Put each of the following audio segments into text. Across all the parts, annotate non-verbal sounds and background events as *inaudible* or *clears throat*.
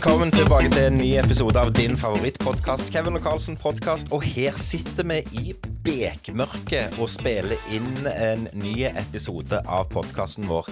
Velkommen tilbake til en ny episode av din favorittpodkast, Kevin og Carlsen podkast. Og her sitter vi i bekmørket og spiller inn en ny episode av podkasten vår.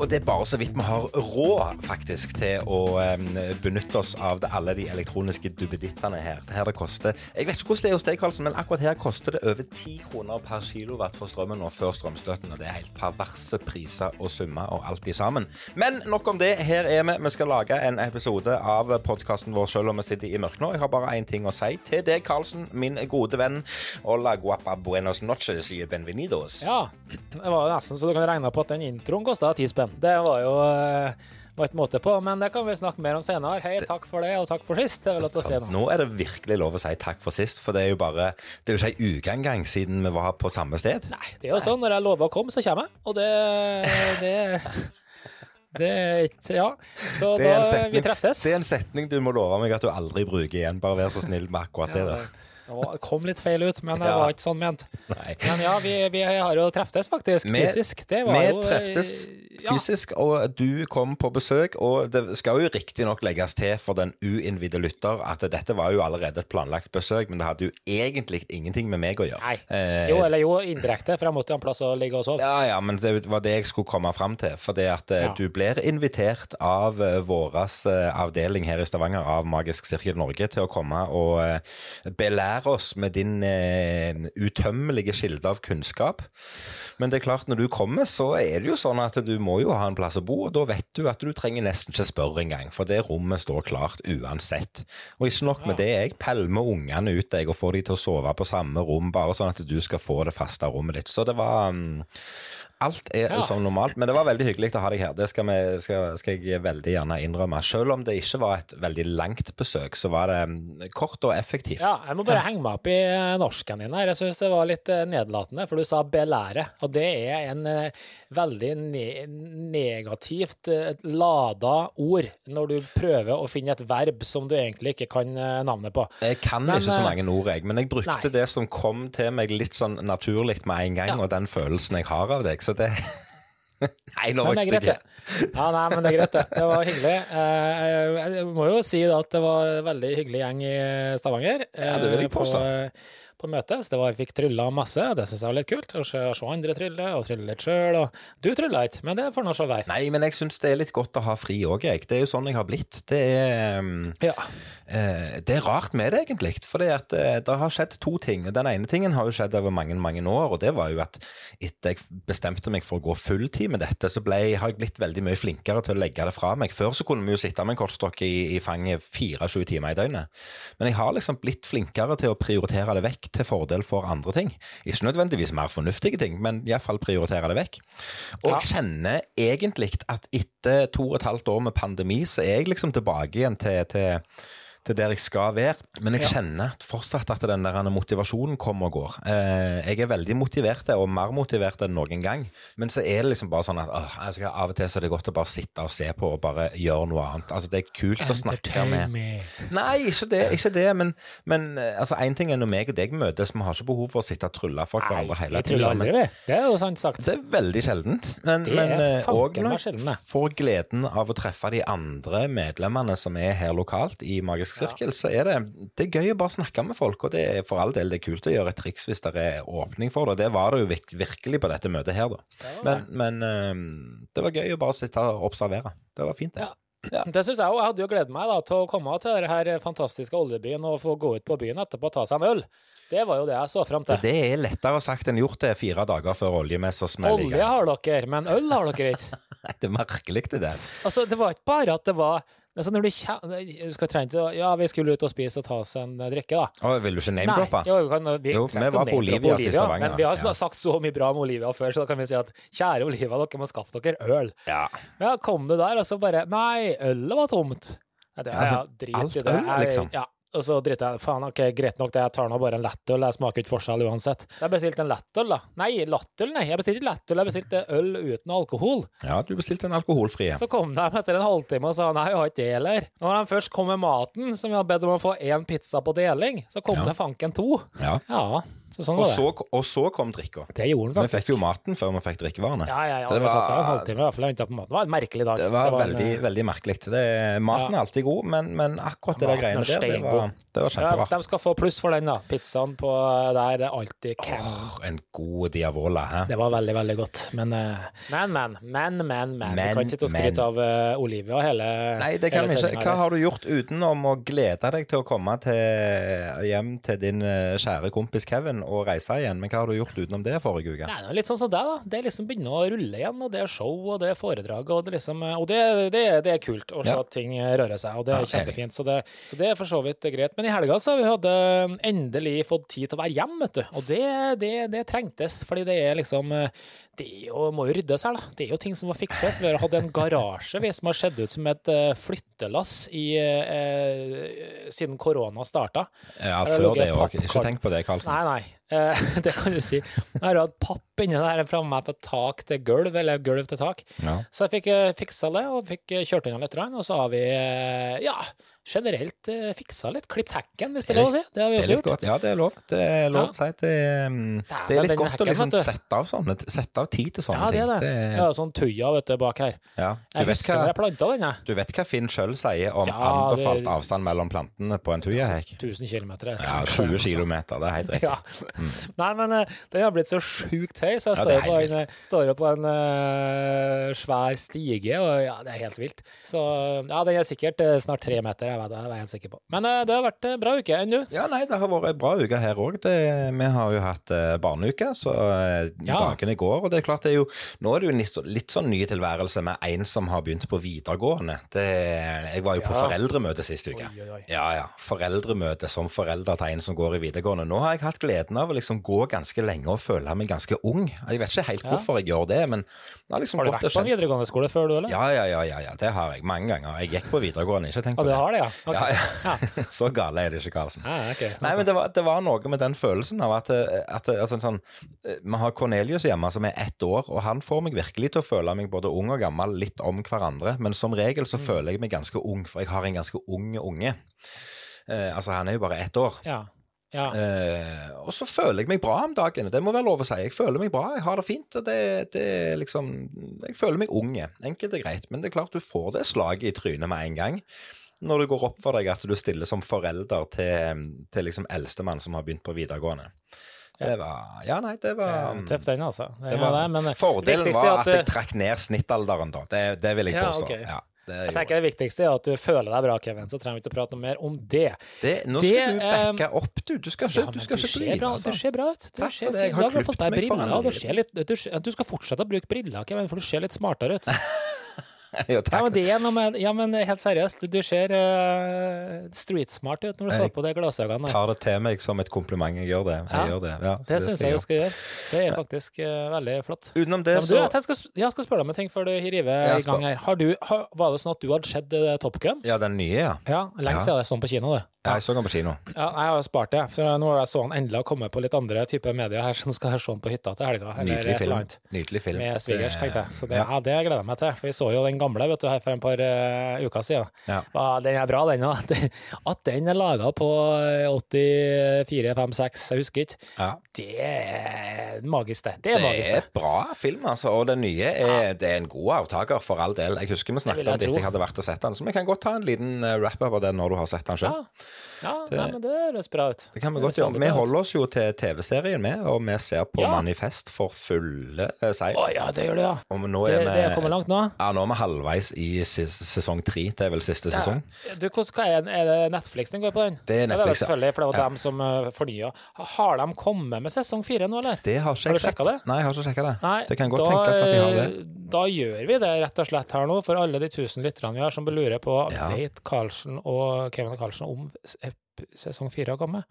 Og det er bare så vidt vi har råd, faktisk, til å em, benytte oss av det, alle de elektroniske duppedittene her. Det her det koster Jeg vet ikke hvordan det er hos deg, Carlsen, men akkurat her koster det over 10 kroner per kilowatt for strømmen og før strømstøtten. Og det er helt perverse priser og summer og alt i sammen. Men nok om det. Her er vi. Vi skal lage en episode av podkasten vår selv om vi sitter i mørket nå. Jeg har bare én ting å si til deg, Carlsen, min gode venn. Hola guapa buenos noches y benvenidos. Ja, det var jo nesten så du kan regne på at den introen kosta ti spenn. Det var jo eh, var ikke måte på, men det kan vi snakke mer om senere. Hei, takk for det, og takk for sist. Det er vel å si nå. Nå er det virkelig lov å si takk for sist, for det er jo bare Det er jo ikke ei uke engang siden vi var på samme sted. Nei, det er jo sånn når jeg lover å komme, så kommer jeg. Og det Det, det er ikke Ja. Så da setning- Vi treftes. Det er en setning du må love meg at du aldri bruker igjen. Bare vær så snill med akkurat det der. det det kom litt feil ut, men det Ja. var ikke sånn ment. Nei. Men ja, vi, vi har jo treftes faktisk, Vi- fysisk. Det var Vi jo treftes ja. fysisk, og du kom på besøk. Og det skal jo riktignok legges til for den uinnvidde lytter at dette var jo allerede et planlagt besøk, men det hadde jo egentlig ingenting med meg å gjøre. Nei. Eh, Jo, eller jo, indirekte, for jeg måtte jo en plass å ligge og sove. Ja, ja, men det var det jeg skulle komme fram til. For det at eh, Ja. du blir invitert av uh, vår avdeling her i Stavanger, av Magisk Sirkel Norge, til å komme og eh, belære oss med din eh, utømmelige kilde av kunnskap. Men det er klart, når du kommer, så er det jo sånn at du må jo ha en plass å bo, og da vet du at du trenger nesten ikke spørre engang, for det rommet står klart uansett. Og ikke nok med det, jeg pælmer ungene ut deg og får de til å sove på samme rom, bare sånn at du skal få det faste rommet ditt. Så det var mm, Alt er Ja. som normalt, men det var veldig hyggelig å ha deg her. Det skal, vi, skal, skal jeg veldig gjerne innrømme. Selv om det ikke var et veldig langt besøk, så var det mm, kort og effektivt. Ja, jeg må bare henge meg opp i eh, norsken din her. Jeg syns det var litt eh, nedlatende, for du sa belære. Og det er en eh, veldig ne negativt lada ord når du prøver å finne et verb som du egentlig ikke kan navnet på. Jeg kan Men, ikke så mange ord, jeg, men jeg brukte nei. det som kom til meg litt sånn naturlig med en gang, Ja. og den følelsen jeg har av deg. Så det *laughs* Nei, nå var jeg det. Ja, nei, men det er greit, det. Det var hyggelig. Eh, Jeg må jo si at det var en veldig hyggelig gjeng i Stavanger. Ja, det vil jeg påstå. på. På møtet. Så det var, jeg fikk trylla masse, det syns jeg var litt kult. Å se, andre trylle, og trylle litt sjøl. Du trylla ikke, men det får nå så være. Nei, men jeg syns det er litt godt å ha fri òg, jeg. Det er jo sånn jeg har blitt. Det er um, Ja. Eh, det er rart med det, egentlig. For det, at, eh, det har skjedd to ting. Den ene tingen har jo skjedd over mange mange år, og det var jo at etter jeg bestemte meg for å gå fulltid med dette, så ble, har jeg blitt veldig mye flinkere til å legge det fra meg. Før så kunne vi jo sitte med en kortstokk i, i fanget 24 timer i døgnet. Men jeg har liksom blitt flinkere til å prioritere det vekk til fordel for andre ting. Ikke nødvendigvis mer fornuftige ting, men iallfall prioritere det vekk. Og jeg kjenner egentlig at etter to og et halvt år med pandemi, så er jeg liksom tilbake igjen til, til til der jeg skal være. Men jeg kjenner fortsatt at den der motivasjonen kommer og går. Eh, jeg er veldig motivert, og mer motivert enn noen gang. Men så er det liksom bare sånn at øh, altså, av og til så er det godt å bare sitte og se på og bare gjøre noe annet. Altså Det er kult å snakke med. Nei, ikke det, ikke det men, men eh, altså en ting er når meg og deg møtes, vi har ikke behov for å sitte og trylle for hverandre Nei, hele tiden tida. Det er jo sant sagt. Det er veldig sjeldent. Men, Det men er eh, og når får gleden av å treffe de andre medlemmene som er her lokalt i Magisk Sirkel, så er det, det er gøy å bare snakke med folk. Og det er for all del det er kult å gjøre et triks hvis det er åpning for det. Det var det jo virkelig på dette møtet her, da. Men, men eh, det var gøy å bare sitte og observere. Det var fint, det. Ja. Det syns jeg òg. Jeg hadde jo gledet meg da, til å komme til denne fantastiske oljebyen og få gå ut på byen etterpå og ta seg en øl. Det var jo det jeg så fram til. Det er lettere sagt enn gjort det fire dager før oljemessa smeller Olje har dere, men øl har dere ikke. *laughs* Det er merkelig, det der. Altså, det var ikke bare at det var altså, når du, du skal trene til Ja, vi skulle ut og spise og ta oss en eh, drikke, da. Å, vil du ikke name-droppe? jo, vi, kan, vi, Jo, vi var på Olivia, Olivia i Men vi har ja. sagt så mye bra om Olivia før, så da kan vi si at kjære Olivia, dere må skaffe dere øl. Ja. Ja, kom du der, og så bare Nei, ølet var tomt. Det, Altså, alt i det. øl, liksom? Ja, Og så driter jeg faen, ok, greit nok det, jeg tar nå bare en lettøl, jeg smaker ikke forskjell uansett. Så jeg bestilte en lettøl, da. Nei, lattøl, nei. Jeg bestilte ikke lettøl, jeg bestilte øl uten alkohol. Ja, du bestilte en alkoholfri. Så kom de etter en halvtime og sa nei, jeg har ikke det heller. Når de først kom med maten, som vi hadde bedt om å få én pizza på deling, så kom Ja. det fanken to. Ja. Ja, så sånn Og var det. så, og så kom drikka. Det gjorde Vi fikk jo maten før vi fikk drikkevarene. Ja, ja, ja. Så det Vi satt en var- halvtime i hvert fall og på maten. Det var en merkelig dag. Det var, en, veldig, en, veldig merkelig. Det, maten Ja. er alltid god, men, men akkurat det der er greiene der, det var, det var ja. De skal få pluss for den, da. Pizzaen på der det er alltid canon. Åh, en god diavola, hæ? Det var veldig, veldig godt. Men, eh, men, men, men, men. men. Vi kan ikke sitte og skryte av uh, Olivia hele Nei, det kan vi ikke. Hva har du gjort utenom å glede deg til å komme til, hjem til din eh, kjære kompis Kevin og reise igjen? Men hva har du gjort utenom det forrige uke? Nei, det litt sånn som deg, da. Det liksom begynner å rulle igjen, og det er show, og det er foredrag, og det, liksom, og det, det, det er kult å se at ting rører seg, og det er Ja, kjempefint. Så det, så det er for så vidt greit. Men i helga så har vi hadde endelig fått tid til å være hjemme, vet du. Og det, det, det trengtes, fordi det er liksom Det jo, må jo ryddes her, da. Det er jo ting som må fikses. Vi har hatt en garasje vi, som har sett ut som et eh, flyttelass i, eh, siden korona starta. Ja, før det òg. Ikke tenk på det, Karlsen. Nei, nei. Eh, *laughs* det kan du si. Jeg har hatt papp inni der framme fra tak til gulv, eller gulv til tak. Ja. Så jeg fikk eh, fiksa det, og fikk eh, kjørt unna litt, og så har vi ja, generelt fiksa litt. Klippet hekken, hvis det er lov å si. Det har vi også gjort. godt. Ja, det er lov. Det er lov å si. Det, er, mm, Det litt godt godt å liksom sette av, sånne, sette av tid til sånne Ja, det er det. ting. Ja, sånn tuja, vet du, bak her. ja. du, Jeg husker hva, når jeg planta den, jeg. du vet hva Finn sjøl sier om Ja, det- anbefalt avstand mellom plantene på en tujahekk? 1000 km. Ja, 20 km. Det er helt *laughs* riktig. Ja. *laughs* Nei, men eh, den har blitt så sjukt høy, så jeg står ja, er på en, eh, står på en uh, svær stige, og ja, det er helt vilt. Så ja, den er sikkert uh, snart tre meter, jeg vet det, jeg er helt sikker på. Men uh, det har vært en bra uke. Enn du? Ja, nei, det har vært ei bra uke her òg. Vi har jo hatt eh, barneuke, så eh, Ja. dagene går. Og det er klart det er jo Nå er det jo litt, litt sånn ny tilværelse med en som har begynt på videregående. Det, jeg var jo på Ja. foreldremøte sist uke. Oi, oi, oi. Ja, ja. Foreldremøte som forelder til en som går i videregående. Nå har jeg hatt gleden av å liksom gå ganske lenge og føle meg ganske ung. Jeg vet ikke helt Ja. hvorfor jeg gjør det, men det har liksom Har du vært på videregående skole før, du, eller? Ja, ja, ja, ja, ja, det har jeg mange ganger. Jeg gikk på videregående, ikke tenk på du det. har det, ja? Okay. Ja, ja. *laughs* Så gale er det ikke, Karlsen. Ja, ok. Nei, men det var, det var noe med den følelsen av at, at altså, sånn, eh, Vi har Cornelius hjemme som er ett år, og han får meg virkelig til å føle meg både ung og gammel litt om hverandre. Men som regel så føler jeg meg ganske ung, for jeg har en ganske ung unge. Uh, altså, han er jo bare ett år. Ja. Ja. Eh, og så føler jeg meg bra om dagen. Det må være lov å si. Jeg føler meg bra, jeg har det fint. og det, det liksom, Jeg føler meg unge. Enkelt og greit. Men det er klart du får det slaget i trynet med en gang. Når det går opp for deg at du stiller som forelder til, til liksom eldstemann som har begynt på videregående. Det var Ja, nei, det var Tøff den, altså. Er var, det, men Fordelen var at du- jeg trakk ned snittalderen, da. Det, det vil jeg Ja, påstå. Ja, det, Jeg tenker det viktigste er at du føler deg bra, Kevin, så trenger vi ikke å prate noe mer om det. det, nå det, skal du eh, backe opp, du. Du skal ikke, Ja, du skal du ikke ser bra, altså. du ser bra ut. Du, Takk ser det, fin- ut. du har fått deg briller. Du, litt, du skal fortsette å bruke briller, Kevin, for du ser litt smartere ut. *laughs* *laughs* Ja, men det er noe med Ja, men helt seriøst, du ser uh, streetsmart ut når du får på de glassøynene. Jeg tar det til meg som et kompliment. Jeg gjør det. Jeg Ja, gjør det. Ja, Det syns jeg du skal gjøre. Det er faktisk uh, veldig flott. Utenom det, Ja, du, så jeg skal, jeg skal spørre deg om en ting før du river i gang her. Har du, har, var det sånn at du hadde sett eh, Top Gun? Ja, den nye, ja. Ja, lenge siden jeg så den på kino, det. Ja, Jeg så den på kino. Ja, jeg har spart det, for nå har jeg så den endelig kommet på litt andre typer medier her, *laughs* som skal se den på hytta til helga. eller Nydelig film. Nydelig film. Med svigers, tenkte jeg. Så det, ja. ja. det gleder jeg meg til. For vi så jo den gamle vet du, her for en par uh, uker siden. Ja. Den er bra, den òg. *laughs* At den er laga på 84, 5, 6, jeg husker ikke. Det er magisk, det. Det er Det er bra film, altså. Og den nye er, det er en god avtaker, for all del. Jeg husker vi snakket jeg om jeg det jeg hadde vært og sett den, så vi kan godt ta en liten eh, wrap-up av den når du har sett den sjøl. Ja Det- nei, men det høres bra ut. Det kan vi Det godt gjøre. Vi holder oss jo til TV-serien med, og vi ser på Ja. Manifest for fulle eh, seier. Å ja, det gjør det, ja. Og nå Det, er det er vi kommet langt nå. ja, nå er vi halvveis i ses- sesong tre. Det er vel siste sesong? Du, hva er, er det Netflix den går på, den? Det er Ja, Netflix, ja. selvfølgelig, for det var Ja. dem som uh, fornya. Har de kommet med sesong fire nå, eller? Det har ikke Har du jeg sjekket det? Nei, jeg har ikke sjekka det. Nei, det kan godt da, tenkes at de har det. eh, Da gjør vi det rett og slett her nå, for alle de tusen lytterne vi har som lurer på Ja. vet Karlsen og Kevin Karlsen om sesong fire har kommet.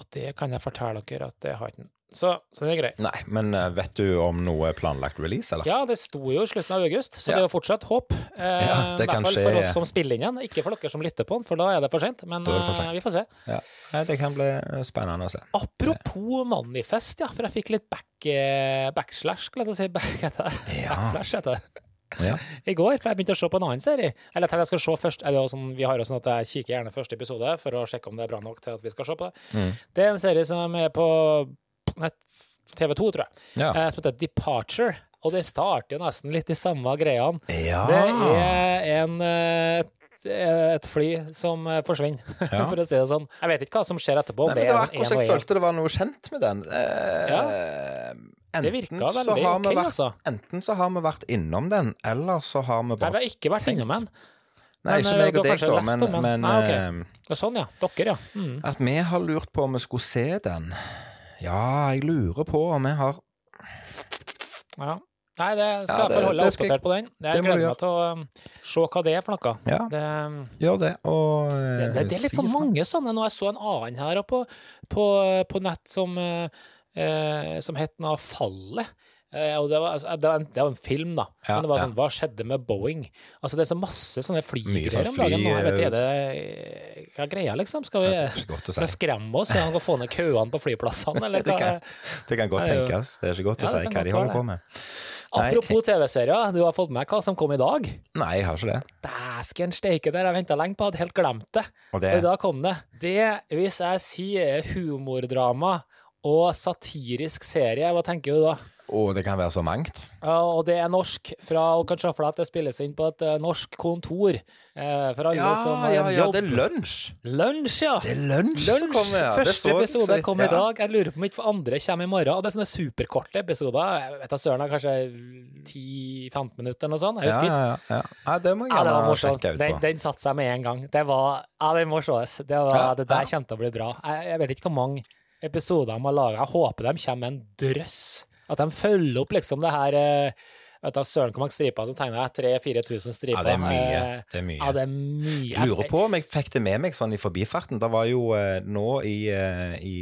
Og det kan jeg fortelle dere at det har ikke. Så, så det er greit. Nei, men eh, vet du om noe planlagt release, eller? Ja, det sto jo i slutten av august, så Ja. det er jo fortsatt håp. Eh, Ja, det I hvert fall for oss som spiller inn igjen, ikke for dere som lytter på den, for da er det for sent. Men for sent. eh, vi får se. Ja. Det kan bli eh, spennende å se. Apropos Manifest, ja, for jeg fikk litt back, eh, backslash, skulle jeg si. *laughs* Back. Backflash heter det. Ja. I går, for jeg begynte å se på en annen serie. Eller jeg tenkte jeg skal se først. Det sånn, vi har jo sånn at jeg kikker gjerne første episode for å sjekke om det er bra nok til at vi skal se på det. Mm. Det er en serie som er på TV2, tror jeg, Ja. eh, som heter Departure. Og det starter jo nesten litt de samme greiene. ja. Det er en eh, et fly som eh, forsvinner, *laughs* Ja. for å si det sånn. Jeg vet ikke hva som skjer etterpå. Nei, men det var akkurat så jeg følte det var noe kjent med den. Eh, virka enten, så har ok, vi vært, altså. enten så har vi vært innom den, eller så har vi Nei, vi har ikke vært innom den. Nei, men, ikke eh, meg og deg, da, men, men, men Ah, ok. eh, sånn, ja. Dere, ja. Mm. at vi har lurt på om vi skulle se den. Ja, jeg lurer på om vi har ja. Nei, det skal Ja, det- jeg holde jeg- oppdatert på den. Jeg gleder meg til å um, se hva det er for noe. Ja. Det, Gjør det, og det, det, det er litt sånn mange sånne. Nå jeg så en annen her på, på, på nett som, eh, som het noe Fallet. Eh, og det var, altså, det, var en, det var en film, da. Ja, Men det var ja. sånn, hva skjedde med Boeing? Altså, det er så masse sånne flygreier sånn om dagen. Nå, jeg vet, fly, er det hva er greia, liksom? Skal vi godt skal vi si. skremme oss ja, og få ned køene på flyplassene, eller *laughs* Det hva? kan- Det kan godt Det er tenkes. Det er ikke godt å ja, si hva de holder på med. Apropos TV-serier, du har fått med hva som kom i dag? Nei, jeg har ikke det. Dæsken steike, der jeg venta lenge på, hadde helt glemt det. Og Og det da kom det. Det, hvis jeg sier humordrama og satirisk serie, hva tenker du da? Og det kan være så mangt. Ja, og det er norsk, fra, og kan se for deg at det spilles inn på et uh, norsk kontor. Uh, for alle Ja, som har ja, ja, jobb. det er lunsj. Lunsj, ja! Det er lunsj Lunsj! kommer, ja. Første så episode så kom i dag. Jeg lurer på om ikke andre kommer i morgen. Og det er sånne superkorte episoder. Jeg vet da søren, kanskje 10-15 minutter eller noe sånt. Jeg Ja, husker ikke. ja, det må jeg gjerne ja, sjekke ut Den, på. den satte seg med en gang. Det var Ja, den må sees. Det, var, det der kommer til å bli bra. Jeg, jeg vet ikke hvor mange episoder de har laga. Jeg håper de kommer med en drøss. At de følger opp liksom det her eh, Vet du søren hvor mange striper som tegner jeg? 3000-4000 striper. Ja, det er mye. Eh, Det er mye. Ja, det er mye. Jeg lurer på om jeg fikk det med meg sånn i forbifarten. Det var jo eh, nå i, i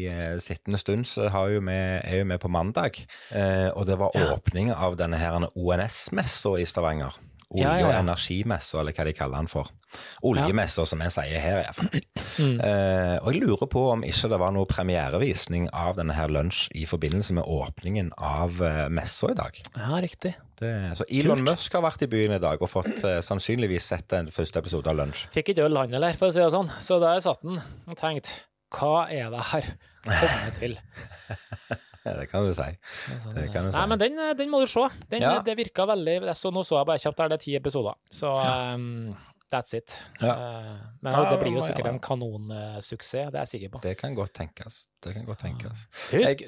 sittende stund så har jo med, er jo vi på mandag, og det var åpning av denne her ONS-messa i Stavanger. Olje- Ja, ja, og ja. energimessa, eller hva de kaller den for. Oljemessa, som vi sier her, iallfall. Mm. Eh, og jeg lurer på om ikke det var noe premierevisning av denne her lunsj i forbindelse med åpningen av eh, messa i dag. Ja, riktig. Det, så Elon Kult. Musk har vært i byen i dag og fått eh, sannsynligvis sett den første episode av lunsj. Fikk ikke øl, han heller, for å si det sånn. Så der satt han og tenkte hva er det her kommet til? *laughs* Ja, det kan du si. Altså, Det kan du Nei, men den, den må du se. Den, Ja. Det virka veldig så, Nå så jeg bare kjapt der, det er ti episoder. Så um, that's it. Ja. Eh, men Ja, det blir jo jeg sikkert en kanonsuksess, det er jeg sikker på. Det kan godt tenkes. Det kan godt tenkes. Husk,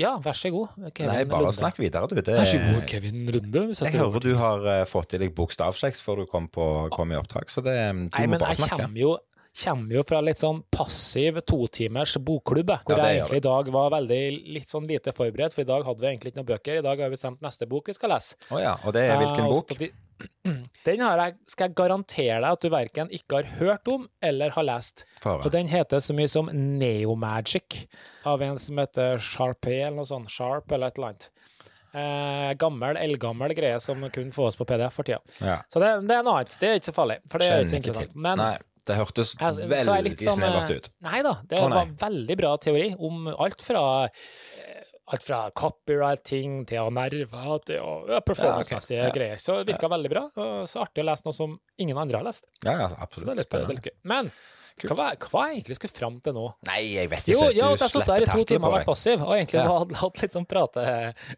ja, vær så god, Kevin Nei, bare Lunde. snakk videre, du. Det, Vær så god, Kevin Runde. Jeg hører du har eh, fått i deg bokstavsjekk før du kom, på, kom i opptak, så det, du Nei, må men bare jeg kommer jo, kommer jo fra litt sånn passiv totimers bokklubb, hvor Ja, jeg egentlig i dag var veldig litt sånn lite forberedt, for i dag hadde vi egentlig ikke noen bøker. I dag har vi bestemt neste bok vi skal lese. Oh ja, og det er hvilken Eh, bok? på de- *clears throat* Den har jeg, skal jeg garantere deg at du verken ikke har hørt om eller har lest. Fara. Og den heter så mye som Neomagic, av en som heter Sharpay, eller noe sånt. Sharp, eller et eller annet. Eh, gammel, eldgammel greie som kun fås på PDF for tida. Ja. Så det, det er noe annet. Det er ikke så farlig, for det er ikke så interessant. Men Nei, det hørtes jeg- så jeg veldig sånn, snevert eh, ut. Nei da, det var en veldig bra teori om alt fra eh, alt fra copyright-ting til nerver til performance-messige Ja, okay. Ja. greier. Så det virka veldig bra. Og så artig å lese noe som ingen andre har lest. Ja, ja, er absolutt. litt, Spennende. Men hva, hva var jeg egentlig skulle fram til nå? Nei, jeg vet Jo, ikke. ja, Du jeg satt der i to timer og vært passiv, og egentlig Ja. hadde hatt litt sånn prate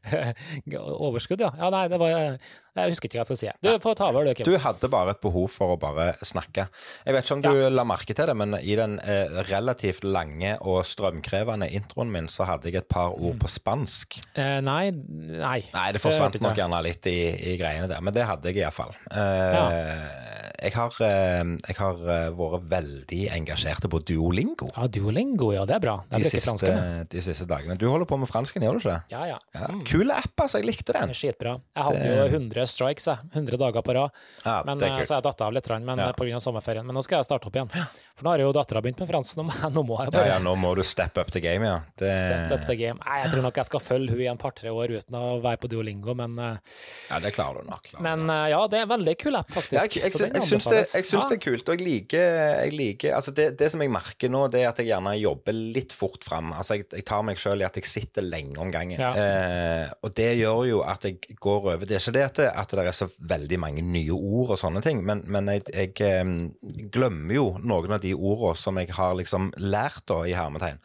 *laughs* overskudd, ja. Ja, nei, det var Jeg husker ikke hva jeg skal si. Du får ta over, du, Kim. Du hadde bare et behov for å bare snakke. Jeg vet ikke om du la merke til det, men i den eh, relativt lange og strømkrevende introen min, så hadde jeg et par ord på spansk. Eh, nei, nei. Nei, det forsvant nok gjerne litt i, i greiene der, men det hadde jeg iallfall. Eh, jeg har, eh, jeg har eh, vært veldig engasjert på Duolingo Ja, Duolingo, ja, det er bra. de siste, de siste dagene. Du holder på med fransken, gjør du ikke? Ja, ja. Ja, Mm. Kul app, altså. Jeg likte den. Skitbra. Jeg hadde jo 100 strikes, jeg. 100 dager på rad. Ja, Men det eh, så har jeg datt av litt, men, Ja. ja. pga. sommerferien. Men nå skal jeg starte opp igjen. For nå har jo dattera begynt med fransk. Nå, nå må jeg bare ja, nå må du step up the game, ja. Det, step up the game. Nei, jeg tror nok jeg skal følge hun i en par-tre år uten å være på Duolingo, men, eh, ja, det klarer du nok. Klarer men eh, ja, det er en veldig kul app, faktisk. Ja, jeg, jeg, jeg, jeg, syns det, Ja. det er kult, og jeg liker, jeg liker altså det, det som jeg merker nå, det er at jeg gjerne jobber litt fort fram. Altså jeg, jeg tar meg sjøl i at jeg sitter lenge om gangen. Ja. Eh, og det gjør jo at jeg går over Det er ikke det at det, at det er så veldig mange nye ord og sånne ting, men, men jeg, jeg glemmer jo noen av de ordene som jeg har liksom lært, da, i hermetegn.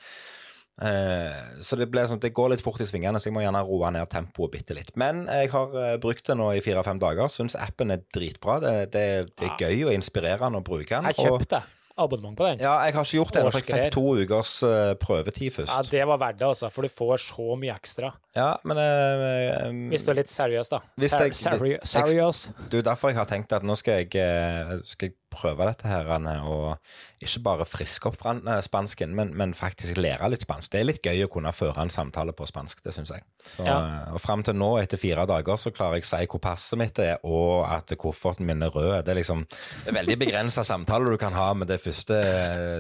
Eh, så det, sånn, det går litt fort i svingene, så jeg må gjerne roe ned tempoet bitte litt. Men jeg har eh, brukt det nå i fire-fem dager. Syns appen er dritbra. Det, det, det er gøy og inspirerende å bruke den. Jeg og- kjøpte abonnement på den. ja, jeg har ikke gjort det ennå, for jeg fikk to ukers uh, prøvetid først. Ja, det var verdt det, altså, for du får så mye ekstra. Ja, men eh, Hvis du er litt seriøs, da. Hvis jeg- seri- seriøs. Er derfor jeg har tenkt at nå skal jeg, eh, skal jeg prøve dette her, og ikke bare friske opp fran- eh, spansken, men, men faktisk lære litt spansk. Det er litt gøy å kunne føre en samtale på spansk, det syns jeg. Så, Ja. eh, Og fram til nå, etter fire dager, så klarer jeg å si hvor passet mitt er, og at kofferten min er rød. Det er liksom det er veldig begrensa samtaler du kan ha med det første,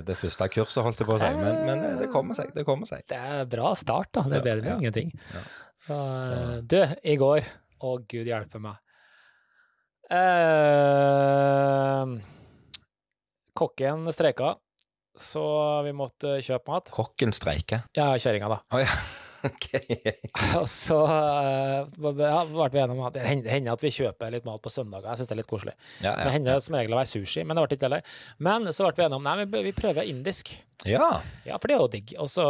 det første kurset, holdt jeg på å si. Men, men eh, det kommer seg. Det kommer seg. Det er bra start, da. Det er bedre enn ja. ingenting. Så, eh, du, i går Å, gud hjelpe meg. Eh, kokken streika, så vi måtte kjøpe mat. Kokken streiker. Ja, kjerringa, da. Oh, ja. *laughs* Og så uh, ja, ble vi enige om at det hender at vi kjøper litt mat på søndager. Jeg syns det er litt koselig. Ja, Det hender som regel å være sushi, men det ble ikke heller. Men så ble vi enige om nei, vi, vi prøver indisk. ja. Ja, for det er jo digg. Og så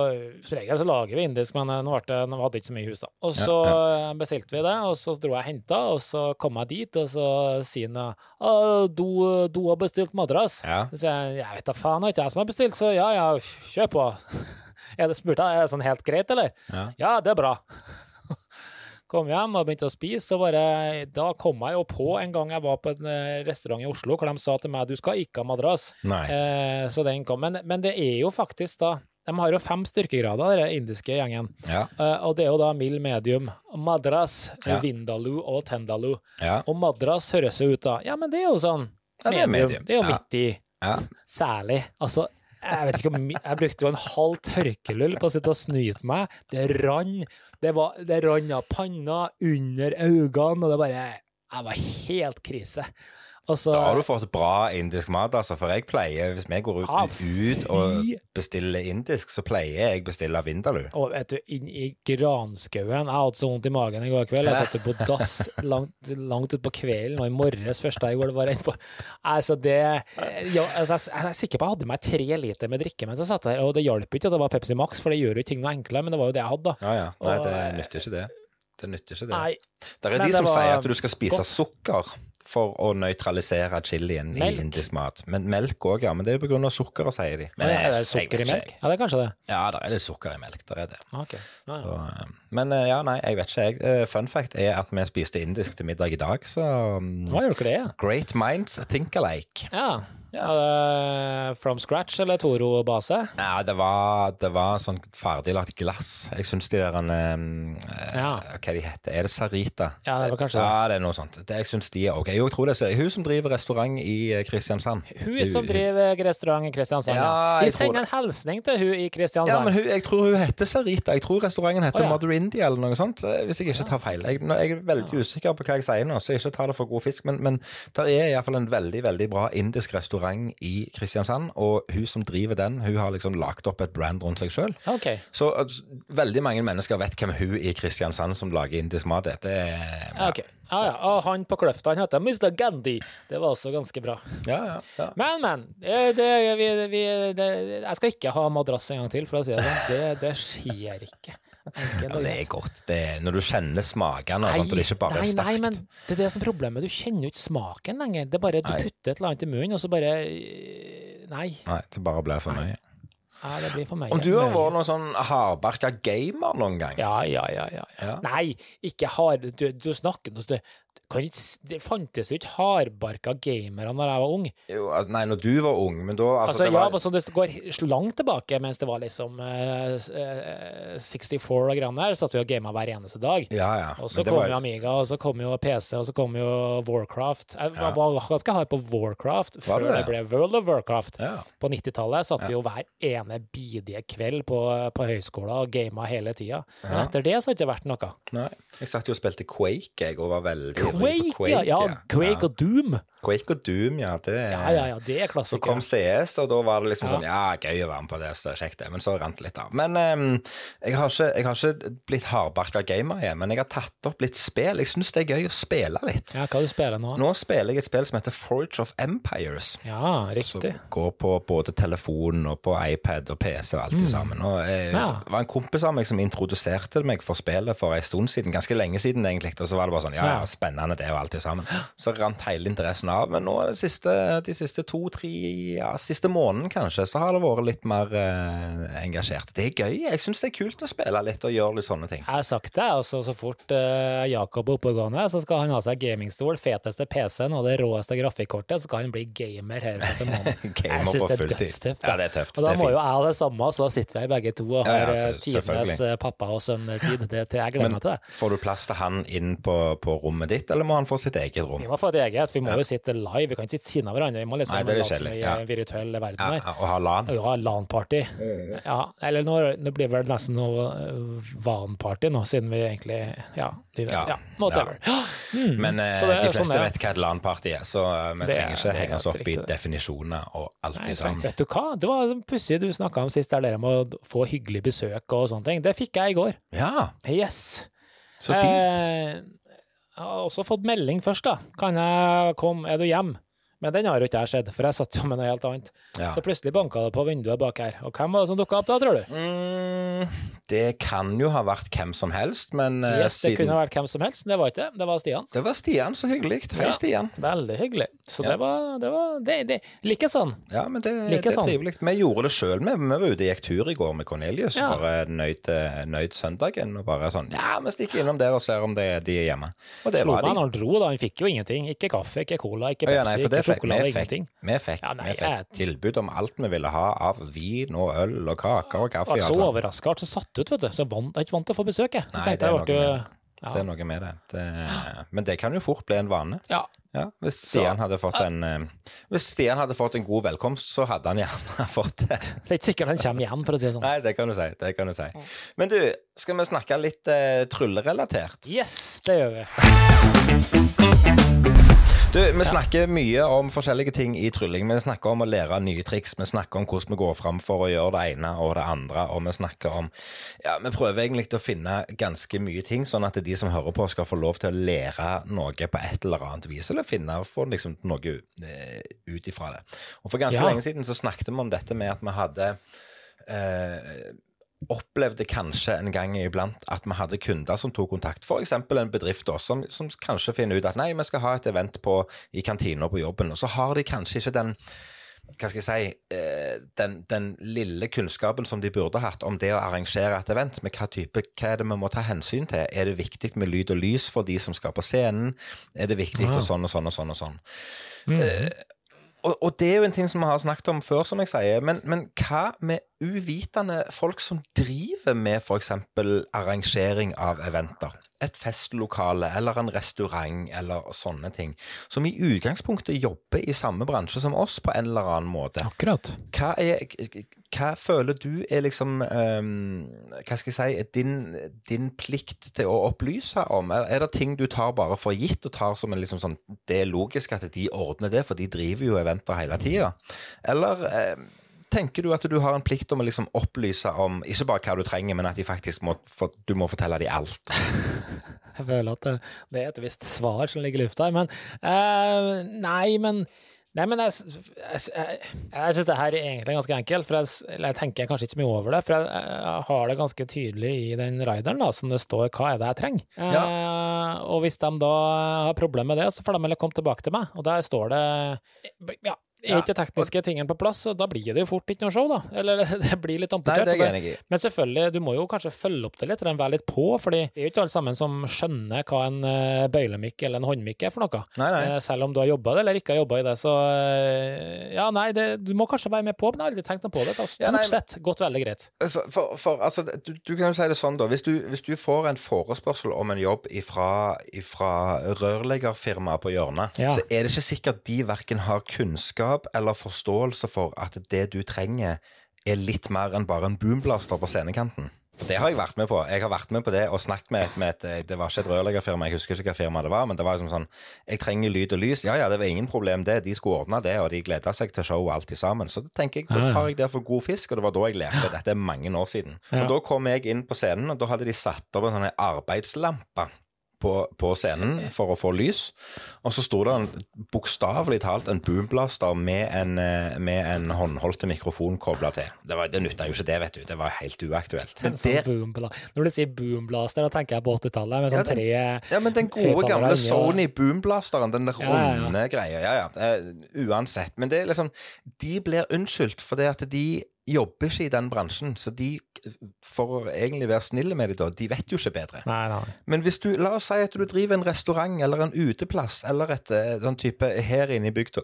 som regel så lager vi indisk, men eh, nå, ble det, nå hadde vi ikke så mye hus, da. Og så eh, bestilte vi det, og så dro jeg og henta, og så kom jeg dit, og så sier han du, du har bestilt madras. ja. Så jeg jeg vet da faen, det er ikke jeg som har bestilt, så ja ja, kjør på. Er det spurte jeg, er det sånn helt greit, eller? Ja. Ja, det er bra. *laughs* Kom hjem og begynte å spise, og bare, da kom jeg jo på en gang jeg var på en eh, restaurant i Oslo, hvor de sa til meg du skal ikke ha madras. Eh, så den kom. Men, men det er jo faktisk da De har jo fem styrkegrader, den indiske gjengen. Ja. Eh, og det er jo da mild, medium, madras, Ja. vindaloo og tendalu. Ja. Og madras høres jo ut da Ja, men det er jo sånn Ja, det er medium. Det er jo midt i. ja. Særlig. Altså, jeg vet ikke om Jeg brukte jo en halv tørkelull på å sitte og snyte meg. Det rann. Det, var, rann av panna, under øynene, og det bare Jeg var helt krise. Og Da har du fått bra indisk mat, altså. For jeg pleier, hvis vi går ut, ah, ut og bestiller indisk, så pleier jeg bestille vindaloo. Og vet du, inn i granskauen Jeg hadde så vondt i magen i går kveld. Jeg satt på dass *laughs* langt, langt utpå kvelden, og i morges første jeg går, det var rent på Altså, det ja, altså, jeg, jeg er sikker på jeg hadde meg tre liter med drikke mens jeg satt der, og det hjalp ikke at det var Pepsi Max, for det gjør jo ting noe enklere, men det var jo det jeg hadde, da. Ja, ja. Nei, Og- det nytter ikke det. Det nytter ikke det. Nei, Det er de som var sier at du skal spise godt. sukker for å nøytralisere chilien i indisk mat. Men melk òg, ja. Men det er av sukkeret, sier de. Men er det sukker i melk? Ja, det er kanskje det. Ja, det er litt sukker i melk. Det er det. Okay. Ja, ja. Så, eh, men eh, ja, nei, jeg vet ikke, jeg. Eh, Fun fact er at vi spiste indisk til middag i dag, så Hva gjør dere det? Ja? Great minds think alike. ja. Ja. From scratch eller Toro-base? Ja, det var, det var sånn ferdiglagt glass. Jeg syns de der um, eh, Ja. Hva de heter Er det Sarita? Ja, det var kanskje det. Ja, det er noe sånt. Det, jeg syns de er ok. Jo, jeg tror det er hun som driver restaurant i eh, Kristiansand. Hun som driver restaurant i Kristiansand. Ja, Vi sender en hilsning til hun i Kristiansand. Ja, men hun, jeg tror hun heter Sarita. Jeg tror restauranten heter oh, ja. Mother India eller noe sånt. eh, Hvis jeg ikke tar feil. Jeg, jeg er veldig usikker på hva jeg sier nå, så jeg ikke tar det for god fisk. Men, men det er iallfall en veldig veldig bra indisk restaurant i Kristiansand, og hun som driver den, hun har liksom lagt opp et brand rundt seg sjøl. Okay. Så altså, veldig mange mennesker vet hvem hun i Kristiansand som lager indisk mat er. Ja, Okay. Ja, ja. Og han på Kløfta, han heter Mr. Gandhi. Det var også ganske bra. Ja, ja, ja. Men, men. Det, vi, vi, det, jeg skal ikke ha madrass en gang til, for å si det sånn. Det, det skjer ikke. Ja, det er godt. Det er, når du kjenner smakene og sånt, og det ikke bare nei, er sterkt. nei, men det er det som er problemet. Du kjenner jo ikke smaken lenger. Det er bare Du Nei. putter et eller annet i munnen, og så bare eh, Nei. Nei, det bare blir for mye. Ja, det blir for meg. Om du har vært noen sånn hardbarka gamer noen gang? Ja, ja, ja. ja. Ja. Nei, ikke har Du, du snakker nå stø- kan ikke, s- det fantes jo ikke hardbarka gamere når jeg var ung. Jo, altså, nei, når du var ung, men da altså, Altså, det ja, var, altså, det går langt tilbake, mens det var liksom uh, eh, 64 og greiene der, satt vi og gama hver eneste dag. Ja, ja. Og så kom var jo Amiga, og så kom jo PC, og så kom jo Warcraft. Jeg Ja. var ganske hard på Warcraft Var før det det? ble World of Warcraft. ja. På 90-tallet satt vi jo hver ene bidige kveld på, på høyskolen og gama hele tida. Men etter det så har det ikke vært noe. Nei. Jeg satt jo og spilte Quake, jeg, og var veldig på Quake, ja! ja Quake og Doom. Quake og Doom, ja. Det, Ja, ja, ja, det er Så kom. CS, og da var det liksom Ja. sånn Ja, gøy å være med på det, så det er kjekt, det. Men så rant det litt av. Men um, jeg, har ikke, jeg har ikke blitt hardbarka gamer igjen, men jeg har tatt opp litt spill. Jeg syns det er gøy å spille litt. Ja, hva du spiller nå? Nå spiller jeg et spill som heter Forge of Empires. Ja, Som riktig. går på både telefon og på iPad og PC og alt mm. sammen. Og jeg. Ja. Det var en kompis av meg som introduserte meg for spillet for en stund siden, ganske lenge siden egentlig, og så var det bare sånn ja, ja, Ja. spennende det og alt alltid sammen. Så rant hele interessen av. Men nå de siste, de siste to-tre, ja, siste måneden kanskje, så har det vært litt mer eh, engasjert. Det er gøy. Jeg syns det er kult å spille litt og gjøre litt sånne ting. Jeg har sagt det, altså så fort eh, Jakob er oppegående, så skal han ha seg gamingstol, feteste PC-en og det råeste grafikkortet, så skal han bli gamer her på en måned. *laughs* Gamer Jeg syns det er dødstøft. Ja, det er tøft. Og da er må jo jeg det samme, så da sitter vi her begge to og har ja, ja tidenes eh, pappa og sønn-tid. Jeg gleder meg til det. får du plass til han inn på, på rommet ditt, eller må han få sitt eget rom? Vi må få et eget, vi må jo sitte live, vi kan ikke sitte siden av hverandre. Vi må liksom Nei, det er i ja. virtuell verden her. ja, og ha LAN? Ja, LAN-party. Ja, eller nå, nå blir det vel nesten noe eh, VAN-party nå, siden vi egentlig Ja, vi vet. Ja. Ja, whatever. Ja. Mm. *gasps* Men eh, det de fleste sånn, vet hva et LAN-party er, så eh, vi Det er- trenger ikke henge oss opp i riktig, det. definisjoner og alt Nei, sånn. Vet du hva, det var pussig du snakka om sist, der dere må få hyggelig besøk og sånne ting. Det fikk jeg i går. Ja, Yes. så fint. Eh, jeg har også fått melding først, da. Kan jeg komme, er du hjem? Men den har jo ikke jeg sett, for jeg satt jo med noe helt annet. Ja. Så plutselig banka det på vinduet bak her. Og hvem var det som dukka opp da, tror du? Mm, det kan jo ha vært hvem som helst, men eh, Yes, det siden kunne ha vært hvem som helst. Det var ikke det. Det var Stian. Det var Stian, så hyggelig. Hei, Ja. Stian. Veldig hyggelig. Så Ja. det var Det, var, det, det like sånn. Ja, men det, Like det er sånn. trivelig. Vi gjorde det sjøl. Vi, vi var ute og gikk tur i går med Cornelius. Ja. Bare nøyd, eh, nøyd søndagen og bare sånn Ja, vi stikker innom der og ser om det, de er hjemme. Og det Slo var de. han dro, da. Han fikk jo ingenting. Ikke kaffe, ikke cola, ikke Pepsi, ja, nei, sjokolade, fikk, ingenting. vi, fikk, Ja, nei, vi fikk jeg- tilbud om alt vi ville ha av vin og øl og kaker og Jeg kaffe. ble så altså. overraska, og så satt ut, vet du. Så vant, jeg er ikke vant til å få besøk, jeg. Nei, jeg det er jeg noe jo ja. Det er noe med det. det. Men det kan jo fort bli en vane. ja. Ja, hvis Stian hadde fått en eh, Stian hadde fått en god velkomst, så hadde han gjerne *laughs* fått det. Det er ikke sikkert han kommer igjen, for å si det sånn. Nei, det kan du si. Det kan du si. Men du, skal vi snakke litt uh, tryllerelatert? Yes, det gjør vi. Du, Vi snakker mye om forskjellige ting i trylling. Vi snakker om å lære nye triks. Vi snakker om hvordan vi går fram for å gjøre det ene og det andre. Og vi snakker om Ja, vi prøver egentlig å finne ganske mye ting, sånn at de som hører på, skal få lov til å lære noe på et eller annet vis. Eller finne få liksom noe eh, ut ifra det. Og For ganske Ja. lenge siden så snakket vi om dette med at vi hadde eh, opplevde kanskje en gang iblant at vi hadde kunder som tok kontakt, f.eks. en bedrift da, som, som kanskje finner ut at nei, vi skal ha et event på, i kantina på jobben, og så har de kanskje ikke den hva skal jeg si, eh, den, den lille kunnskapen som de burde hatt om det å arrangere et event, med hva type, hva er det vi må ta hensyn til? Er det viktig med lyd og lys for de som skal på scenen? Er det viktig Ja. og sånn og sånn og sånn og sånn? Mm. Og, og det er jo en ting som vi har snakket om før, som jeg sier. Men, men hva med uvitende folk som driver med f.eks. arrangering av eventer? Et festlokale eller en restaurant eller sånne ting. Som i utgangspunktet jobber i samme bransje som oss på en eller annen måte. Akkurat. Hva, er, hva føler du er liksom um, Hva skal jeg si din, din plikt til å opplyse om? Er, er det ting du tar bare for gitt, og tar som en liksom sånn Det er logisk at de ordner det, for de driver jo eventer hele tida? Eller ehm, tenker du at du har en plikt om å liksom opplyse om ikke bare hva du trenger, men at de faktisk må, for, du må fortelle dem alt? *laughs* Jeg føler at det, det er et visst svar som ligger i lufta her, men uh, Nei, men Nei, men jeg, jeg, jeg, jeg syns det her er egentlig ganske enkelt, for jeg, eller jeg tenker kanskje ikke så mye over det. For jeg, jeg har det ganske tydelig i den rideren, da, som det står 'hva er det jeg trenger'? Eh, og hvis de da har problemer med det, så får de heller komme tilbake til meg. Og der står det Ja, Er ikke tekniske tingene på plass, og da blir det jo fort ikke noe show, da. Eller *laughs* det blir litt amputert. er. Men selvfølgelig, du må jo kanskje følge opp det litt, eller være litt på, fordi det er jo ikke alle sammen som skjønner hva en eh, bøylemikk eller en håndmikk er for noe. Nei, nei. Eh, Selv om du har jobba det eller ikke har jobba i det, så eh, Ja, nei, det, du må kanskje være med på, men jeg har aldri tenkt noe på det. Det har stort Ja, sett gått veldig greit. For, for, for altså, du, du kan jo si det sånn, da. Hvis du, hvis du får en forespørsel om en jobb ifra, ifra rørleggerfirmaet på hjørnet, Ja. så er det ikke sikkert de verken har kunnskap eller forståelse for at det du trenger, er litt mer enn bare en boomblaster på scenekanten. For Det har jeg vært med på. Jeg har vært med på det og snakket med, med et Det var ikke et rørleggerfirma, jeg husker ikke hva firma det var, men det var liksom sånn Jeg trenger lyd og lys. Ja ja, det var ingen problem det. De skulle ordne det, og de gleda seg til showet alt sammen. Så da tenker jeg, da tar jeg det for god fisk, og det var da jeg lærte. Dette er mange år siden. Og da kom jeg inn på scenen, og da hadde de satt opp en sånn arbeidslampe. På, på scenen for å få lys, og så sto det en, bokstavelig talt en boomblaster med en, eh, med en håndholdte mikrofon kobla til. Det, var- det nytta jo ikke det, vet du. Det var helt uaktuelt. Men Sånn der, Når du sier boomblaster, da tenker jeg på 80-tallet, med Ja, sånn den- tre ja, men den gode gamle Sony boomblasteren, den runde Ja, ja, greia, ja ja. Uh, uansett. Men det er liksom De blir unnskyldt fordi at de jobber ikke i den bransjen, så de, for å egentlig være snille med dem, da, de vet jo ikke bedre. Nei, nei. Men hvis du, la oss si at du driver en restaurant eller en uteplass eller et sånn type her inne i bygda,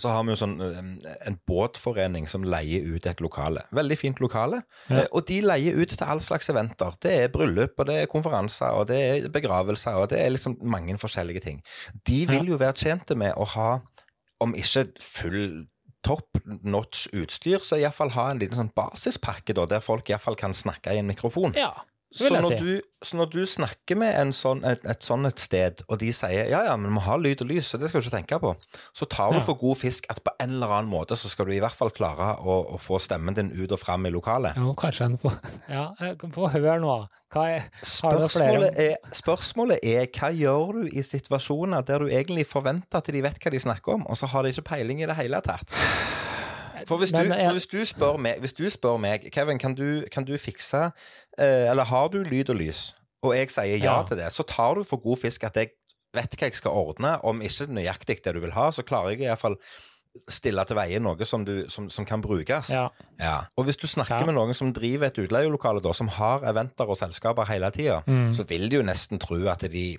så har vi jo sånn eh, en båtforening som leier ut et lokale. Veldig fint lokale. Ja. Eh, Og de leier ut til all slags eventer. Det er bryllup, og det er konferanser, og det er begravelser, og det er liksom mange forskjellige ting. De vil jo være tjente med å ha, om ikke full top notch utstyr, så iallfall ha en liten sånn basispakke, da, der folk iallfall kan snakke i en mikrofon. Ja, Så jeg når, si. du, så når du snakker med en sånn, et, et sånn et sted, og de sier ja, ja, men vi må ha lyd og lys, så det skal du ikke tenke på, så tar du Ja. for god fisk at på en eller annen måte så skal du i hvert fall klare å, å få stemmen din ut og fram i lokalet. Jo, kanskje en får *laughs* Ja, få høre nå. Hva er Spørsmålet er, spørsmålet er hva gjør du i situasjoner der du egentlig forventer at de vet hva de snakker om, og så har de ikke peiling i det hele tatt? For hvis, Men du, for hvis, du, spør meg, hvis du spør meg Kevin, kan du, kan du fikse eh, Eller har du lyd og lys, og jeg sier ja, Ja. til det, så tar du for god fisk at jeg vet hva jeg skal ordne. Om ikke nøyaktig det du vil ha, så klarer jeg iallfall stille til veie noe som, du, som, som kan brukes. Ja. Ja. Og hvis du snakker Ja. med noen som driver et utleielokale, da, som har eventer og selskaper hele tida, Mm. så vil de jo nesten tro at de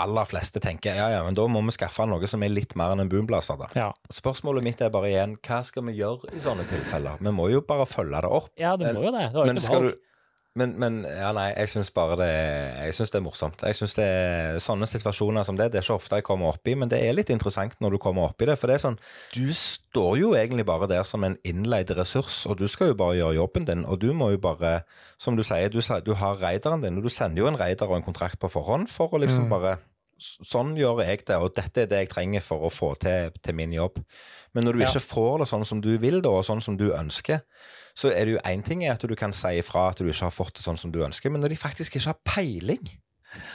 aller fleste tenker ja, ja, men da må vi skaffe noe som er litt mer enn en boomblaser. da. ja. Spørsmålet mitt er bare igjen, hva skal vi gjøre i sånne tilfeller? Vi må jo bare følge det opp. Ja, det må jo det. det Men skal valg. du men, men ja, nei, jeg syns bare det Jeg synes det er morsomt. Jeg synes det er Sånne situasjoner som det, det er ikke ofte jeg kommer opp i, men det er litt interessant når du kommer opp i det. For det er sånn Du står jo egentlig bare der som en innleid ressurs, og du skal jo bare gjøre jobben din. Og du må jo bare, som du sier, du, du har raideren din, og du sender jo en raider og en kontrakt på forhånd for å liksom Mm. bare Sånn gjør jeg det, og dette er det jeg trenger for å få til, til min jobb. Men når du Ja. ikke får det sånn som du vil, da, og sånn som du ønsker, så er det jo én ting at du kan si ifra at du ikke har fått det sånn som du ønsker, men når de faktisk ikke har peiling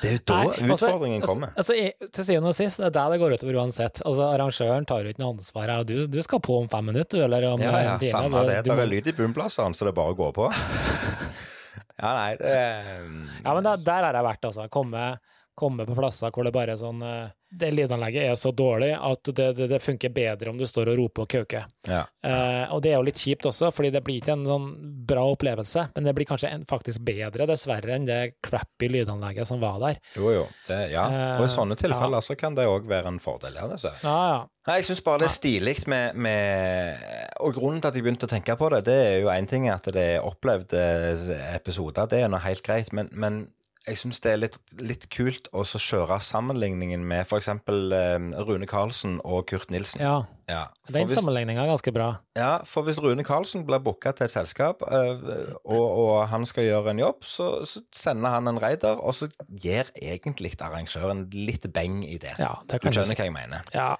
Det er jo da Nei, altså- utfordringen altså- kommer. Altså, altså, til syvende og sist, det er der det går utover uansett. Altså, Arrangøren tar jo ikke noe ansvar her. Du, du skal på om fem minutter, eller om Ja, ja, en time. samme det. Det er lyd i bunnplassene, så det bare å gå på. *laughs* Ja, nei, det Ja, men der, der har jeg vært, altså. Komme, komme på plasser hvor det bare er sånn eh, Det lydanlegget er så dårlig at det, det, det funker bedre om du står og roper og kauker. ja. Eh, og det er jo litt kjipt også, fordi det blir ikke en sånn bra opplevelse, men det blir kanskje en, faktisk bedre, dessverre, enn det crappy lydanlegget som var der. Jo, jo. Det, ja. Og i sånne Eh, tilfeller så kan det òg være en fordel. Ja, det ser. Ja, ja. Nei, Jeg syns bare det er stilig med, med Og grunnen til at jeg begynte å tenke på det, det er jo én ting at det er opplevde episoder, det er nå helt greit, men, men jeg syns det er litt, litt kult å så kjøre sammenligningen med f.eks. Eh, Rune Karlsen og Kurt Nilsen. ja. Ja, Den sammenligninga er ganske bra. Ja, for hvis Rune Karlsen blir booka til et selskap, øh, og, og han skal gjøre en jobb, så, så sender han en raider, og så gir egentlig arrangøren litt beng i det. Ja, det kan du skjønner hva jeg mener. Ja.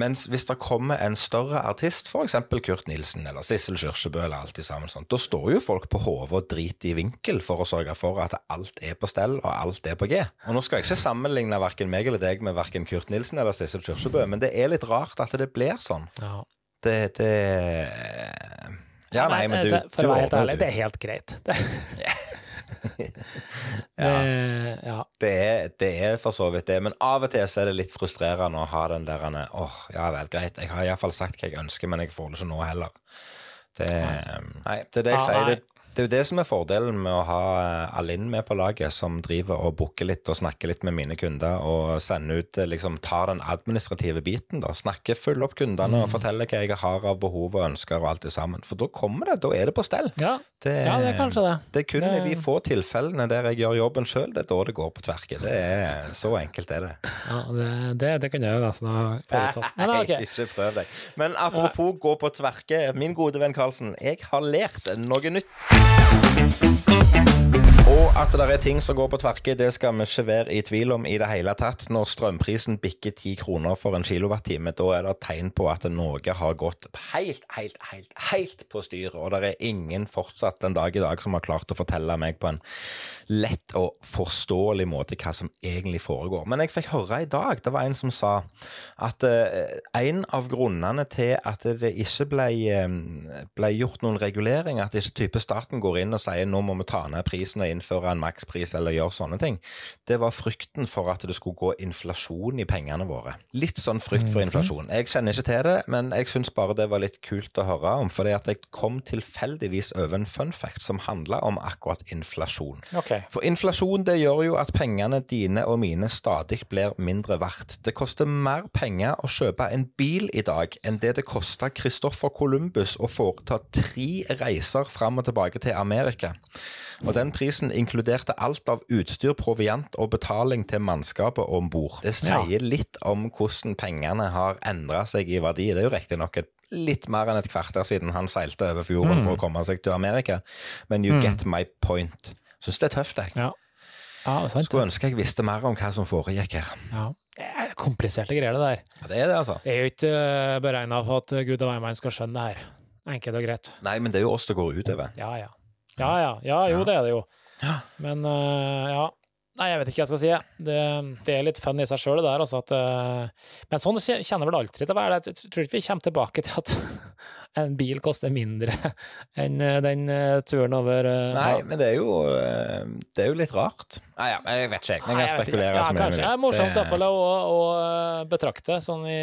Mens hvis det kommer en større artist, f.eks. Kurt Nilsen eller Sissel Kyrkjebø eller alt sammen sånt, da står jo folk på hodet og driter i vinkel for å sørge for at alt er på stell og alt er på G. Og nå skal jeg ikke sammenligne verken meg eller deg med verken Kurt Nilsen eller Sissel Kyrkjebø, men det er litt rart at det blir sånn. ja. Det, det Ja, nei, men du, altså, For å være helt ærlig, det er helt greit. Det, *laughs* *laughs* Det, ja. Det er, det er for så vidt det, men av og til så er det litt frustrerende å ha den der åh, ja vel, greit, jeg har iallfall sagt hva jeg ønsker, men jeg får det ikke nå heller. Det, nei, det er det jeg Ja, sier. Det, det er jo det som er fordelen med å ha eh, Alinn med på laget, som driver og booker litt og snakker litt med mine kunder, og sender ut, eh, liksom tar den administrative biten, da. Snakker, følger opp kundene Mm. og forteller hva jeg har av behov og ønsker og alt det sammen. For da kommer det, da er det på stell. Ja. Det, ja, det er kanskje det. det er kun i de få tilfellene der jeg gjør jobben sjøl, det er da det går på tverke. Det er Så enkelt er det. Ja, det, det, det kunne jeg jo nesten ha forutsatt. Men *laughs* Nei, ok. ikke prøv deg. Men apropos gå på tverke, min gode venn Karlsen, jeg har lært noe nytt. Thank you. Og at det er ting som går på tverke, det skal vi ikke være i tvil om i det hele tatt. Når strømprisen bikker ti kroner for en kilowattime, da er det tegn på at noe har gått helt, helt, helt, helt på styr. Og det er ingen fortsatt den dag i dag som har klart å fortelle meg på en lett og forståelig måte hva som egentlig foregår. Men jeg fikk høre i dag, det var en som sa at eh, en av grunnene til at det ikke ble, eh, ble gjort noen regulering, at ikke type staten går inn og sier nå må vi ta ned prisen og innføre en makspris eller gjøre sånne ting, det var frykten for at det skulle gå inflasjon i pengene våre. Litt sånn frykt for inflasjon. Jeg kjenner ikke til det, men jeg syns bare det var litt kult å høre om, fordi at jeg kom tilfeldigvis over en fun fact som handla om akkurat inflasjon. Okay. For inflasjon det gjør jo at pengene dine og mine stadig blir mindre verdt. Det koster mer penger å kjøpe en bil i dag enn det det kosta Christoffer Columbus å foreta tre reiser fram og tilbake til Amerika. Og den prisen inkluderte alt av utstyr, proviant og betaling til mannskapet om bord. Det sier litt om hvordan pengene har endra seg i verdi. Det er jo riktignok et litt mer enn et kvarter siden han seilte over fjorden for å komme seg til Amerika, men you get my point. Syns det er tøft, jeg. Ja. Ja. Skulle ønske jeg visste mer om hva som foregikk her. Ja. Det er kompliserte greier, det der. Ja, det er det, altså. Jeg er jo ikke beregna på at Gud og hvermann skal skjønne det her. Enkelt og greit. Nei, men det er jo oss det går utover. Ja, ja. Ja, ja. Ja, jo, det er det jo. Ja. Men uh, ja. Nei, jeg vet ikke hva jeg skal si. Det, det er litt fun i seg sjøl, det der. Altså at, øh, men sånn kjenner vel alltid til å være. Jeg tror ikke vi kommer tilbake til at *laughs* en bil koster mindre *laughs* enn øh, den øh, turen over Nei, ja. men det er jo, eh, det er jo litt rart. Nei, ja, jeg vet ikke, jeg. Kan jeg vet spekulere ja, vil. Det er morsomt i hvert fall å, å betrakte sånn i,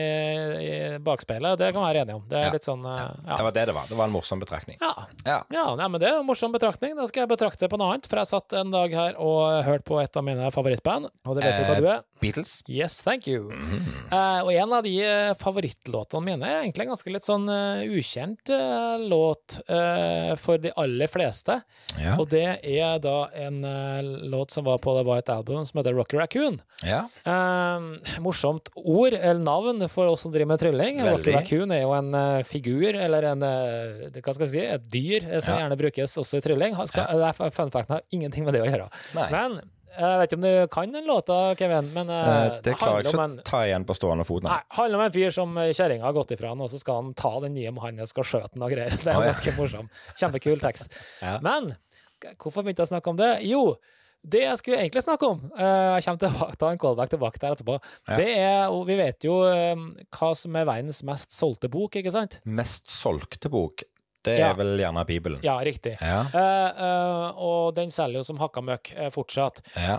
i bakspeilet. Det kan vi være enige om. Det er Ja. litt sånn ja. Det var det det var. Det var en morsom betraktning. Ja. Ja. Men det er en morsom betraktning. Da skal jeg betrakte på noe annet, for jeg satt en dag her og hørte på et av mine favorittband, og det vet du hva Eh, du er. Beatles. Yes, thank you. Mm. Uh, og en av de eh, favorittlåtene mine er egentlig en ganske litt sånn uh, ukjent uh, låt eh, for de aller fleste, Ja. og det er da en eh, låt som var på The White Album, som heter Rocky Raccoon. ja. Eh, morsomt ord, eller navn, for oss som driver med trylling. Rocky Raccoon er jo en eh, figur, eller en eh, Hva skal jeg si? Et dyr eh, som Ja. gjerne brukes også i trylling. Skal, det er Fun facten har ingenting med det å gjøre. Nei. Men jeg vet ikke om du kan den låta, Kevin, men eh, Eh, det klarer jeg ikke å ta igjen på stående fot. Nei, Nei. handler om en fyr som eh, kjerringa har gått ifra han, og så skal han ta den nye og skal skjøte den og greier. *laughs* Det er jo ja. ganske morsom. Kjempekul tekst. *laughs* Ja. Men hvorfor begynte jeg å snakke om det? Jo, det jeg skulle egentlig snakke om Jeg kommer til å ta en callback tilbake der etterpå. Ja. Det er, og Vi vet jo hva som er verdens mest solgte bok, ikke sant? Mest solgte bok, det Ja. er vel gjerne Bibelen. Ja, riktig. Ja. Uh, uh, og den selger jo som hakka møkk uh, fortsatt. ja.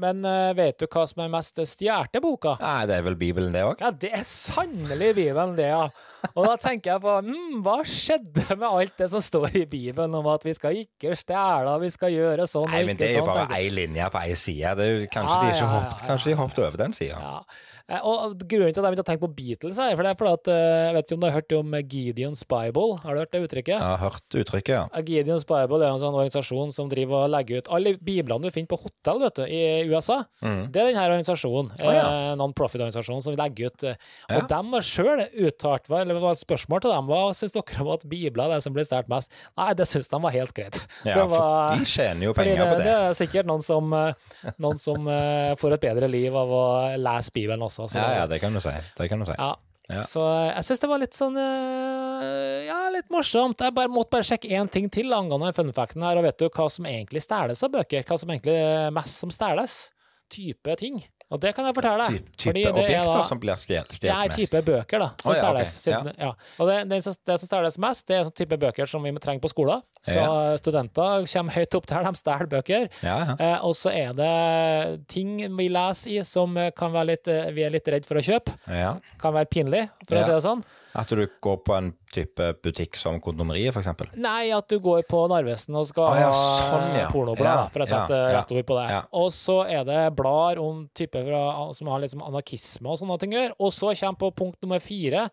Men uh, vet du hva som er mest stjålet boka? Nei, det er vel Bibelen, det òg? Ja, det er sannelig Bibelen, det, ja. Og da tenker jeg på mm, hva skjedde med alt det som står i Bibelen om at vi skal ikke stjele, vi skal gjøre sånn Nei, og men det er jo sånn. bare ei linje på ei side. Er kanskje, Ja, de ikke ja, ja, hoppet, kanskje de hoppet over den sida. Ja. Eh, Og grunnen til at jeg begynte å tenke på Beatles, her, for det er fordi at eh, Jeg vet ikke om du har hørt om Gideons Bible? Har du hørt det uttrykket? Jeg har hørt uttrykket, ja. Gideons Bible er en sånn organisasjon som driver og legger ut alle biblene du finner på hotell vet du, i USA. Mm. Det er denne organisasjonen, oh, ja. eh, non-profit-organisasjonen, som legger ut. eh, Og Ja. de har sjøl uttalt, eller det var et spørsmål til dem, hva syns dere om at Bibelen er det som blir stjålet mest? Nei, det syns de var helt greit. *laughs* Ja, det var, for de tjener jo penger det, på det det. er sikkert noen som, eh, noen som får et bedre liv av å lese Bibelen også. så Ja, ja, det kan du si. Det kan du si. ja. Ja. Så eh, jeg syns det var litt sånn eh, Ja, litt morsomt. Jeg bare, måtte bare sjekke én ting til angående funfacten her. Og vet du hva som egentlig stjeles av bøker? Hva som egentlig er mest som stjeles? Type ting. Og det kan jeg fortelle deg. Ty type er objekter da- som blir stjel- Det er type bøker, da, som oh, ja, stjeles. Okay. ja. Og det, det, det som stjeles mest, det er sånn type bøker som vi trenger på skolen. Så Ja. studenter kommer høyt opp der, de stjeler bøker. Ja, ja. Eh, og så er det ting vi leser i som kan være litt, eh, vi er litt redd for å kjøpe. ja. Kan være pinlig, for Ja. å si det sånn. At du går på en type butikk som Kondomeriet, eksempel. Nei, at du går på Narvesen og skal ja, ha sånn, ja. pornoblad, Ja, for å sette ja, rett ord på det. Og så er det blader om typer som har litt som anarkisme og sånne ting å gjøre. Og så kommer på punkt nummer fire.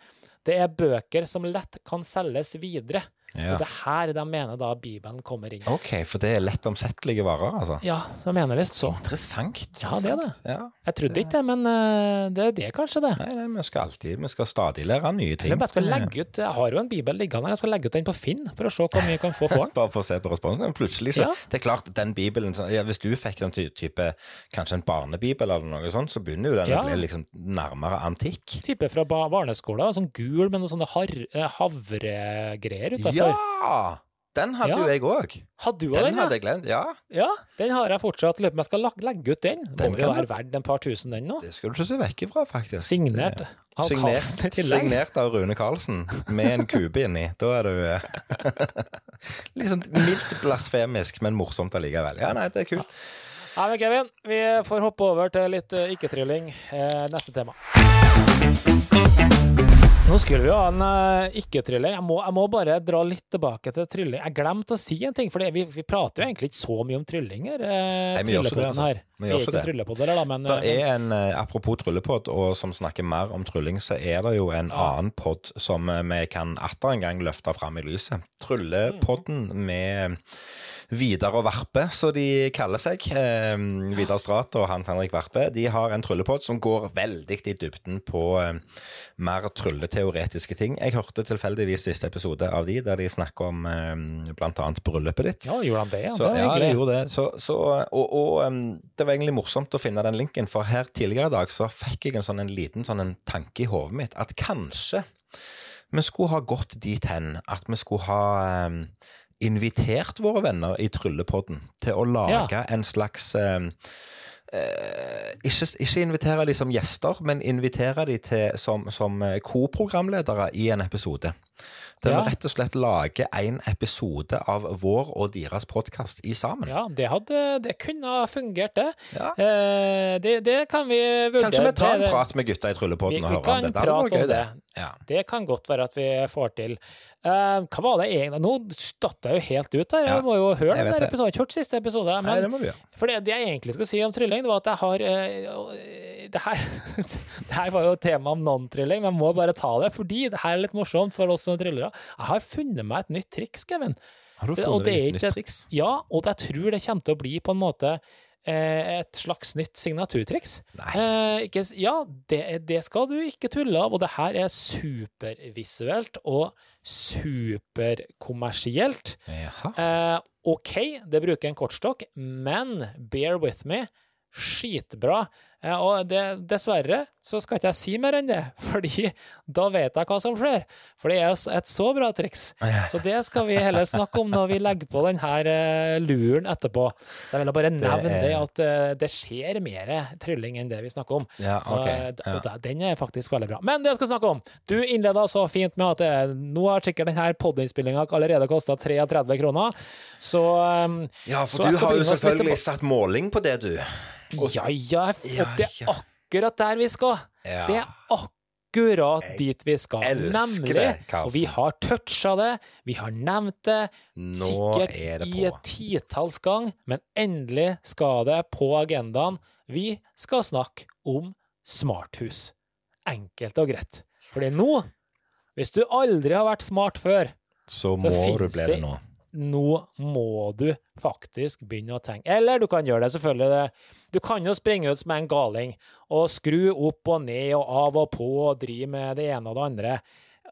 Det er bøker som lett kan selges videre. Ja. Og det er her de mener da Bibelen kommer inn. OK, for det er lett omsettelige varer, altså. Ja, de mener visst så. Interessant. Ja, det er det. Ja. Jeg trodde ikke det, men uh, det er det kanskje, det. Nei, nei, vi skal alltid Vi skal stadig lære nye ting. Jeg skal legge ut, jeg har jo en bibel liggende her, jeg skal legge ut den på Finn for å se hvor mye jeg kan få for den. *laughs* Bare for å se på responsen. Plutselig så Ja. Det er klart, den bibelen så- ja, Hvis du fikk den type Kanskje en barnebibel eller noe sånt, så begynner jo den å bli liksom nærmere antikk. Type fra barneskolen, sånn gul med noen sånne har, eh, havregreier utafor. Ja! Den hadde Ja. jo jeg òg. Den den, ja? hadde jeg glemt. Ja, Ja, den har jeg fortsatt. Om jeg skal legge ut den. Den Må jo være verdt en par tusen, den nå. det skal du ikke se vekk ifra, faktisk. Signert av Karlsen i tillegg. signert av Rune Karlsen, med en kube inni. Da er du *laughs* Liksom mildt blasfemisk, men morsomt allikevel. Ja, nei, det er kult. Nei, men Kevin, vi får hoppe over til litt eh, ikke-trylling. Eh, neste tema. Nå skulle vi ha en uh, ikke-trylling. Jeg, må- jeg må bare dra litt tilbake til trylling. Jeg glemte å si en ting, for vi, vi prater jo egentlig ikke så mye om tryllinger. Uh, Nei, gjør det, altså. her. Vi gjør ikke det. tryllepodder, da, men, Det eh, er en, eh, Apropos tryllepod, og som snakker mer om trylling, så er det jo en annen pod som eh, vi kan atter en gang løfte fram i lyset. Tryllepodden med Vidar og Varpe, som de kaller seg. Eh, Vidar Strat og Hans Henrik Varpe. De har en tryllepod som går veldig i dybden på mer trylleteoretiske ting. Jeg hørte tilfeldigvis siste episode av de, der de snakker om eh, blant annet bryllupet ditt. ja, gjorde han det? Ja, Så, det ja, de gjorde det. Så, så, og og um, det var egentlig morsomt å finne den linken, for her tidligere i dag så fikk jeg en sånn en liten sånn en tanke i hodet mitt at kanskje vi skulle ha gått dit hen at vi skulle ha um, invitert våre venner i Tryllepodden til å lage en slags um, eh, ikke, ikke invitere de som gjester, men invitere de til, som, som eh, co-programledere i en episode. Der Ja. vi rett og slett lager en episode av vår og deres podkast i sammen. Ja, det, hadde, det kunne fungert, det. Ja. Eh, det. Det kan vi vurdere. Kanskje vi tar en prat med gutta i Tryllepodden og hører om det. Det gøy, om det. Ja. Det kan godt være at vi får til. Eh, hva var det egentlig Nå datt jeg jo helt ut her. Ja, Jeg må jo høre den der episoden. Jeg har ikke hørt siste episode. Nei, det må vi gjøre. for det, jeg egentlig skulle si om trylling, det var at jeg har eh, det, her, *laughs* det her var jo tema om non-trylling, men jeg må bare ta det, fordi det her er litt morsomt for oss som tryllere. Jeg har funnet meg et nytt triks, Kevin. Har du funnet et nytt triks? Ja, og jeg tror det kommer til å bli på en måte eh, et slags nytt signaturtriks. Eh, ikke, ja, det, det skal du ikke tulle av, og det her er supervisuelt og superkommersielt. Eh, OK, det bruker en kortstokk, men bear with me. Skitbra. Eh, og det, dessverre så skal ikke jeg si mer enn det, *laughs* fordi da vet jeg hva som skjer. For det er et så bra triks. Så det skal vi heller snakke om når vi legger på denne eh, luren etterpå. Så jeg ville bare nevne det, at eh, det skjer mer trylling enn det vi snakker om. Ja, Så ok. eh, d- Ja. den er faktisk veldig bra. Men det jeg skal snakke om Du innleda så fint med at det, nå har sikkert denne podinnspillinga allerede kosta 33 kroner. Så Ja, for du har jo selvfølgelig satt måling på det, du. Ja, ja, Ja, det er akkurat der vi skal. Ja. Det er akkurat dit vi skal. Nemlig. det, Og vi har toucha det, vi har nevnt det, Nå sikkert er det i et titalls gang, men endelig skal det på agendaen. Vi skal snakke om smarthus. Enkelt og greit. Fordi nå, hvis du aldri har vært smart før, Så så bli det- det nå. må du faktisk begynne å tenke. Eller du kan gjøre det, selvfølgelig. Det. Du kan jo springe ut som en galing og skru opp og ned og av og på og drive med det ene og det andre.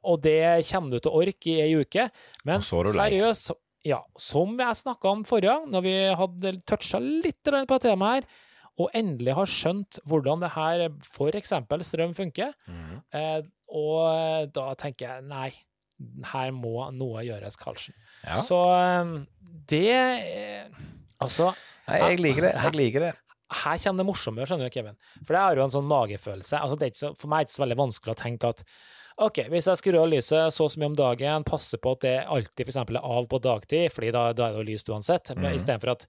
Og det kommer du til å orke i ei uke. Men er seriøst, ja, som jeg snakka om forrige gang, når vi hadde toucha litt på på temaet her, og endelig har skjønt hvordan det her f.eks. strøm funker, Mhm. eh, og da tenker jeg nei, her må noe gjøres, Karlsen. Ja. Så um, det eh, Altså, Nei, jeg liker det. Jeg liker det. her kommer det morsomme, skjønner du, Kevin. For jeg har jo en sånn magefølelse. Altså, det er ikke så, for meg er det ikke så veldig vanskelig å tenke at OK, hvis jeg skrur av lyset så og så mye om dagen, passer på at det alltid for eksempel er av på dagtid, fordi da, da er det jo lyst uansett, mm. istedenfor at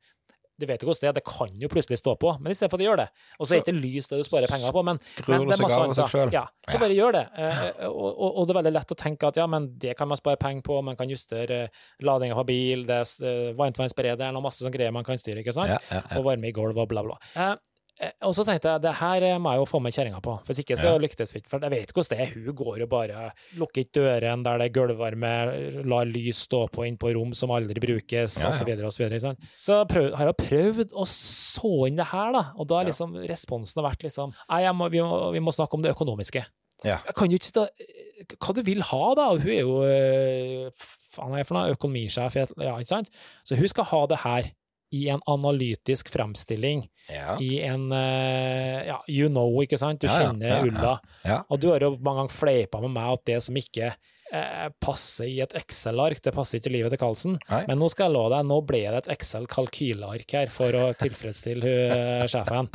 du vet jo hvordan det er, det kan jo plutselig stå på, men i stedet for at det gjør det. Og så er det ikke lys det du sparer penger på, men, men det er masse annet. Ja, så bare gjør det. Eh, og, og, og, det er veldig lett å tenke at ja, men det kan man spare penger på, man kan justere uh, ladinga på bil, det er uh, varmtvannsberederen og masse sånne greier man kan styre, ikke sant? Ja, ja, og varme i gulv og bla, bla. Eh, og så tenkte jeg det her må jeg jo få med kjerringa på, hvis ikke så ja. lyktes vi ikke. For jeg vet hvordan det er. Hun går og bare lukker ikke døren der det er gulvvarme, lar lys stå på inn på rom som aldri brukes, ja, ja. osv. osv. Så, videre, så, så prøv, har hun prøvd å så inn det her, da. Og da har liksom responsen har vært liksom Nei, må, vi, må, vi, må, snakke om det økonomiske. Ja. Jeg kan jo ikke da, Hva du vil ha, da? Hun er jo eh, faen er for noe, økonomisjef, ja, ikke sant? Så hun skal ha det her i en analytisk fremstilling, ja. i en uh, ja, you know, ikke sant? Du ja, kjenner ulla. Og du har jo mange ganger fleipa med meg at det som ikke uh, passer i et Excel-ark, det passer ikke i livet til Karlsen. Men nå skal jeg love deg, nå ble det et Excel-kalkylark her for å tilfredsstille uh, sjefen.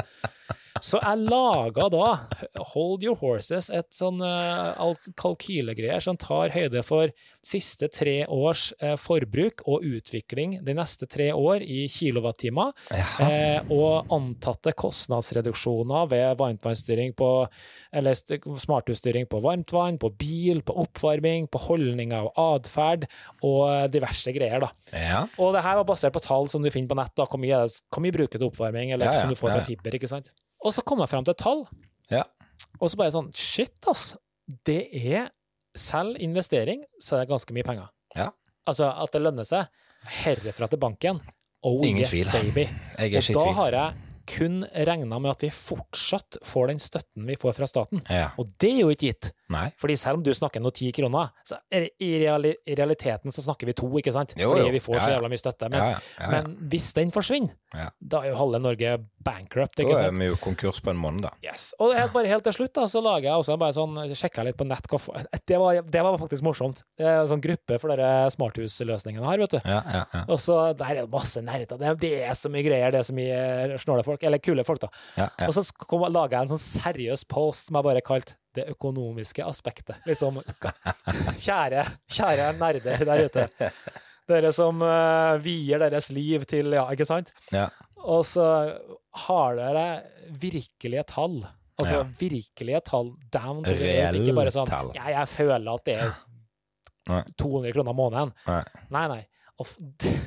Så jeg laga da, hold your horses, et sånn uh, kalkylegreier som tar høyde for siste tre års uh, forbruk og utvikling de neste tre år i kilowattimer, uh, og antatte kostnadsreduksjoner ved varmtvannsstyring på eller smarthusstyring på varmtvann, på bil, på oppvarming, på holdninger og atferd, og diverse greier, da. Ja. Og det her var basert på tall som du finner på nett, da, hvor mye, hvor mye bruker du oppvarming, eller ja, ja, som du får fra Tibber, ikke sant. Og så kom jeg frem til et tall, ja. og så bare sånn Shit, ass. Det er Selv investering, så er det ganske mye penger. Ja. Altså at det lønner seg. Herfra til banken. Oh Ingen yes, tvil. baby. og da har jeg kun regna med at vi fortsatt får den støtten vi får fra staten. Ja. Og det er jo ikke gitt. Nei. Fordi selv om du snakker noe ti kroner, så i, reali i, realiteten så snakker vi to, ikke sant? Jo, Fordi vi får ja, ja. så jævla mye støtte. Men, men hvis den forsvinner, da er jo halve Norge bankrupt. ikke sant? Da er vi jo konkurs på en måned, da. Yes. Og helt, bare helt til slutt da, så lager jeg også bare sånn, sjekka litt på nett *laughs* det var, det var faktisk morsomt. Sånn gruppe for dere smarthusløsningene her, vet du. Ja, ja, ja. Og så der er det masse nerder. Det, det, er så mye greier, det er så mye snåle folk, eller kule folk, da. Og så lager jeg en sånn seriøs post som jeg bare kalte det økonomiske aspektet. Liksom, *laughs* kjære, kjære nerder der ute. Dere som uh, vier deres liv til Ja, ikke sant? Ja. Og så har dere virkelige tall. Altså ja. virkelige tall down to Reelle Ikke bare sånn tall. Ja, jeg føler at det er 200 kroner måneden. Nei, nei. nei. Og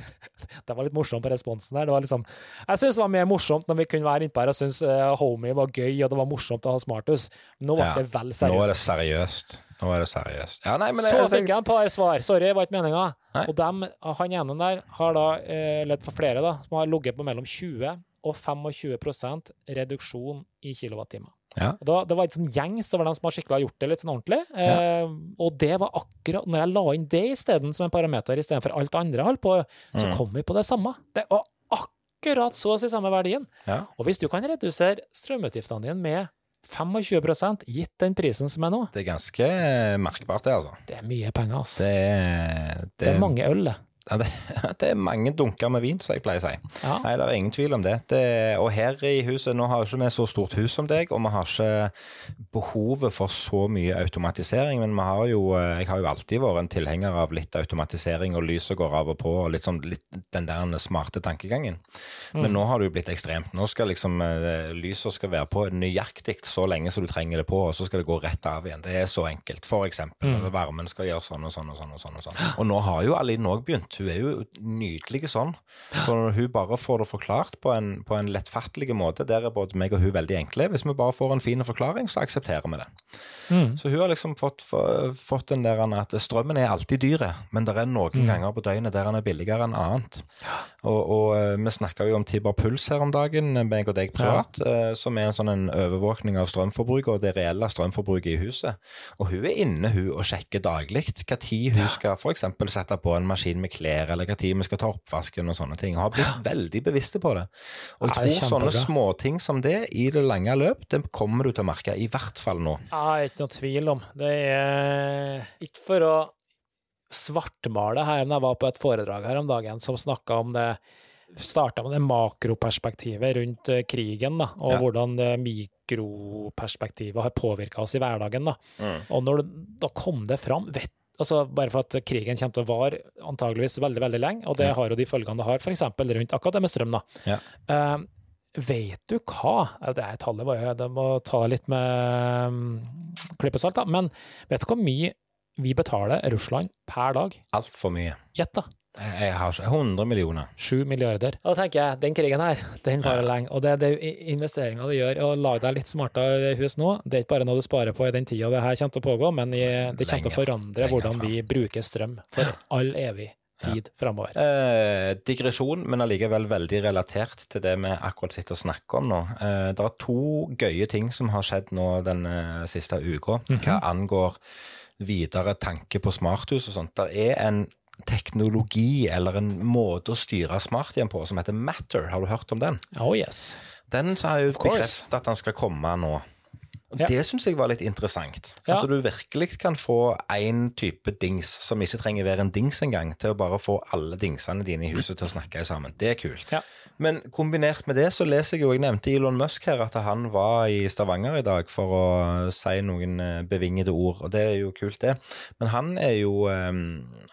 *laughs* det var litt morsomt på responsen der. Det var liksom, jeg syns det var mer morsomt når vi kunne være innpå her og synes uh, Homie var gøy, og det var morsomt å ha smarthus. Nå ble ja, det vel seriøst. Nå er det seriøst. Nå er det seriøst. Ja, nei, så jeg, fikk jeg et par svar. Sorry, det var ikke meninga. Og dem, han ene der har da, eh, eller for flere, da, som har ligget på mellom 20 og 25% reduksjon i kilowattimer. Ja. Da, det var en sånn gjeng så var de som har skikkelig gjort det litt sånn ordentlig. Ja. Eh, og det var akkurat Når jeg la inn det isteden som en parameter istedenfor alt andre jeg holdt på, så mm. kom vi på det samme. Det var akkurat så å si samme verdien. Ja. Og hvis du kan redusere strømutgiftene dine med 25 gitt den prisen som er nå Det er ganske merkbart, det, altså. Det er mye penger, altså. Det det, det er mange øl, det. Det, *laughs* det, er mange dunker med vin, som jeg pleier å si. Ja. Nei, det er ingen tvil om det. det. Og her i huset, nå har vi ikke vi så stort hus som deg, og vi har ikke behovet for så mye automatisering. Men vi har jo, eh, jeg har jo alltid vært en tilhenger av litt automatisering, og lyset går av og på, og litt sånn litt den der smarte tankegangen. Men mm. nå har det jo blitt ekstremt. Nå skal liksom eh, lyset skal være på nøyaktig så lenge som du trenger det på, og så skal det gå rett av igjen. Det er så enkelt. For eksempel, mm. varmen skal gjøre sånn og sånn og sånn. Og sånn og sånn. Og nå har jo Aline òg begynt. Hun er jo nydelig sånn. For når hun bare får det forklart på en, på en lettfattelig måte, der er både meg og hun veldig enkle. Hvis vi bare får en fin forklaring, så aksepterer vi det. Mm. Så hun har liksom fått, for, fått den der at strømmen er alltid dyre, men det er noen mm. ganger på døgnet der den er billigere enn annet. Og, og eh, vi snakka jo om Tibber Puls her om dagen, meg og deg privat, ja. Eh, som er en sånn en overvåkning av strømforbruket og det reelle strømforbruket i huset. Og hun er inne hun og sjekker daglig tid hun skal f.eks. sette på en maskin med klær, eller hva tid vi skal ta oppvasken og sånne ting. Har blitt veldig bevisste på det. Og jeg tror sånne småting som det i det lange løp, det kommer du til å merke, i hvert fall nå. Ja, ikke noe tvil om. Det er ikke for å svartmale her, men jeg var på et foredrag her om dagen som snakka om det starta med det makroperspektivet rundt eh, krigen, da, og Ja. hvordan mikroperspektivet har påvirka oss i hverdagen. Da. Mm. Og når da kom det fram vet, altså Bare for at krigen kommer til å vare antageligvis veldig veldig lenge, og det Ja. har jo de følgene det har, f.eks. rundt akkurat det med strøm. da. Ja. Uh, vet du hva Det er tallet, var jo- det må ta litt med um, klypesalt, da. Men vet du hvor mye vi betaler Russland per dag? Altfor mye. Gjett, da. Jeg har ikke 100 millioner. 7 milliarder. Og da tenker jeg, den krigen her, den varer lenge. Og det, er det investeringa du gjør, å lage deg litt smartere hus nå, det er ikke bare noe du sparer på i den tida det her kommer til å pågå, men det kommer til å forandre hvordan vi bruker strøm for all evig tid framover. Eh, digresjon, men allikevel veldig relatert til det vi akkurat sitter og snakker om nå. Eh, det er to gøye ting som har skjedd nå den eh, siste uka, hva angår videre tanke på smarthus og sånt. Det er en teknologi eller en måte å styre smarthjem på som heter Matter. Har du hørt om den? Oh yes. Den har jo bekreftet at den skal komme nå. Ja. Det syns jeg var litt interessant. Ja. At du virkelig kan få én type dings som ikke trenger være en dings engang, til å bare få alle dingsene dine i huset til å snakke sammen. Det er kult. Ja. Men kombinert med det så leser jeg jo, jeg nevnte Elon Musk her, at han var i Stavanger i dag for å si noen eh, bevingede ord, og det er jo kult, det. Men han er jo, um,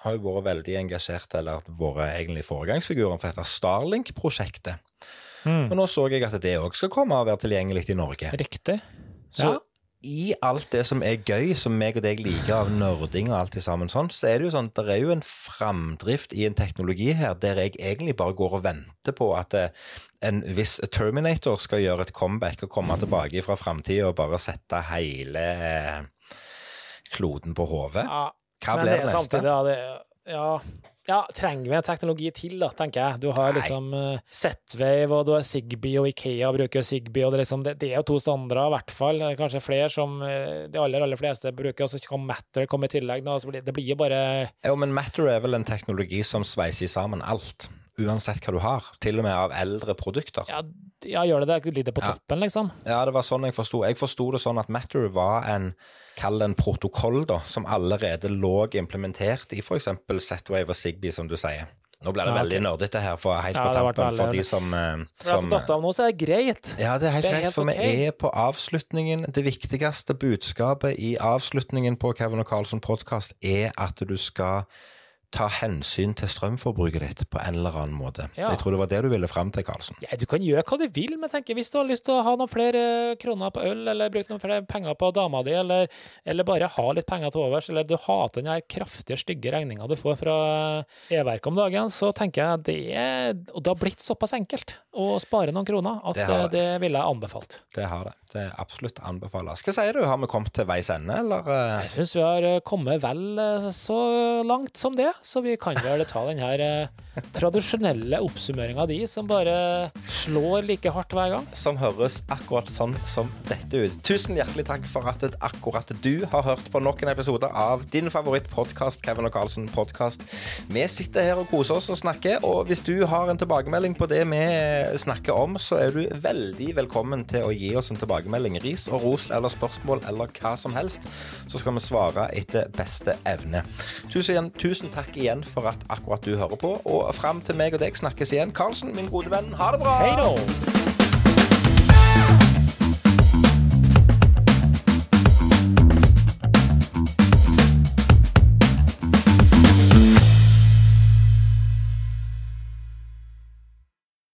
har jo vært veldig engasjert, eller vært egentlig foregangsfiguren for dette Starlink-prosjektet. Og nå så jeg at det òg skal komme og være tilgjengelig i Norge. Riktig. Så Ja. i alt det som er gøy, som meg og deg liker av nerding og alt det sammen sånn, så er det jo sånn, det er jo en framdrift i en teknologi her der jeg egentlig bare går og venter på at eh, en viss Terminator skal gjøre et comeback og komme tilbake fra framtida og bare sette hele eh, kloden på hodet. Ja, Hva blir det neste? samtidig, ja, det, ja, ja, trenger vi en teknologi til, da, tenker jeg. Du har Nei. liksom uh, Z-Wave, og du har Zigbee, og Ikea bruker Zigbee, og det, er liksom, det, det er jo to standarder, i hvert fall. Eh, Kanskje flere som eh, de aller, aller fleste bruker, og så kommer Matter komme i tillegg. Da, så blir, det blir jo bare Jo, men Matter er vel en teknologi som sveiser sammen alt. Uansett hva du har. Til og med av eldre produkter. Ja, ja gjør det det? Litt på Ja. toppen, liksom? Ja, det var sånn jeg forsto. Jeg forsto det sånn at Matter var en Kall det en protokoll, da, som allerede lå implementert i f.eks. Z-Wave og Zigbee, som du sier. Nå ble det Ja, veldig veldig nerdete her, for helt Ja, på det veldig, for de som, eh, som fått datt av nå, så er det greit. ja, det er helt Det er greit, helt for okay. vi er på avslutningen. Det viktigste budskapet i avslutningen på Kevin og Carlsen podkast er at du skal ta hensyn til strømforbruket ditt på en eller annen måte. Ja. Jeg tror det var det du ville fram til, Karlsen. Ja, du kan gjøre hva du vil, men tenker, hvis du har lyst til å ha noen flere kroner på øl, eller bruke noen flere penger på dama di, eller, eller bare ha litt penger til overs, eller du hater den her kraftige, stygge regninga du får fra E-verket om dagen, så tenker jeg det er Og det har blitt såpass enkelt å spare noen kroner at Det det, det. ville jeg anbefalt. Det har det. Det er absolutt anbefales. Hva sier du, har vi kommet til veis ende, eller? eh? Jeg syns vi har eh, kommet vel eh, så langt som det, så vi kan vel ta den her eh, tradisjonelle oppsummeringa di, som bare slår like hardt hver gang. som høres akkurat sånn som dette ut. Tusen hjertelig takk for at akkurat du har hørt på nok en episode av din favorittpodkast, Kevin og Carlsen podkast. Vi sitter her og koser oss og snakker, og hvis du har en tilbakemelding på det vi snakker om, så er du veldig velkommen til å gi oss en tilbakemelding. Ris og ros eller spørsmål eller hva som helst, så skal vi svare etter beste evne. Tusen, tusen takk igjen for at akkurat du hører på, og fram til meg og deg snakkes igjen. Karlsen, min gode venn, ha det bra! Hei då!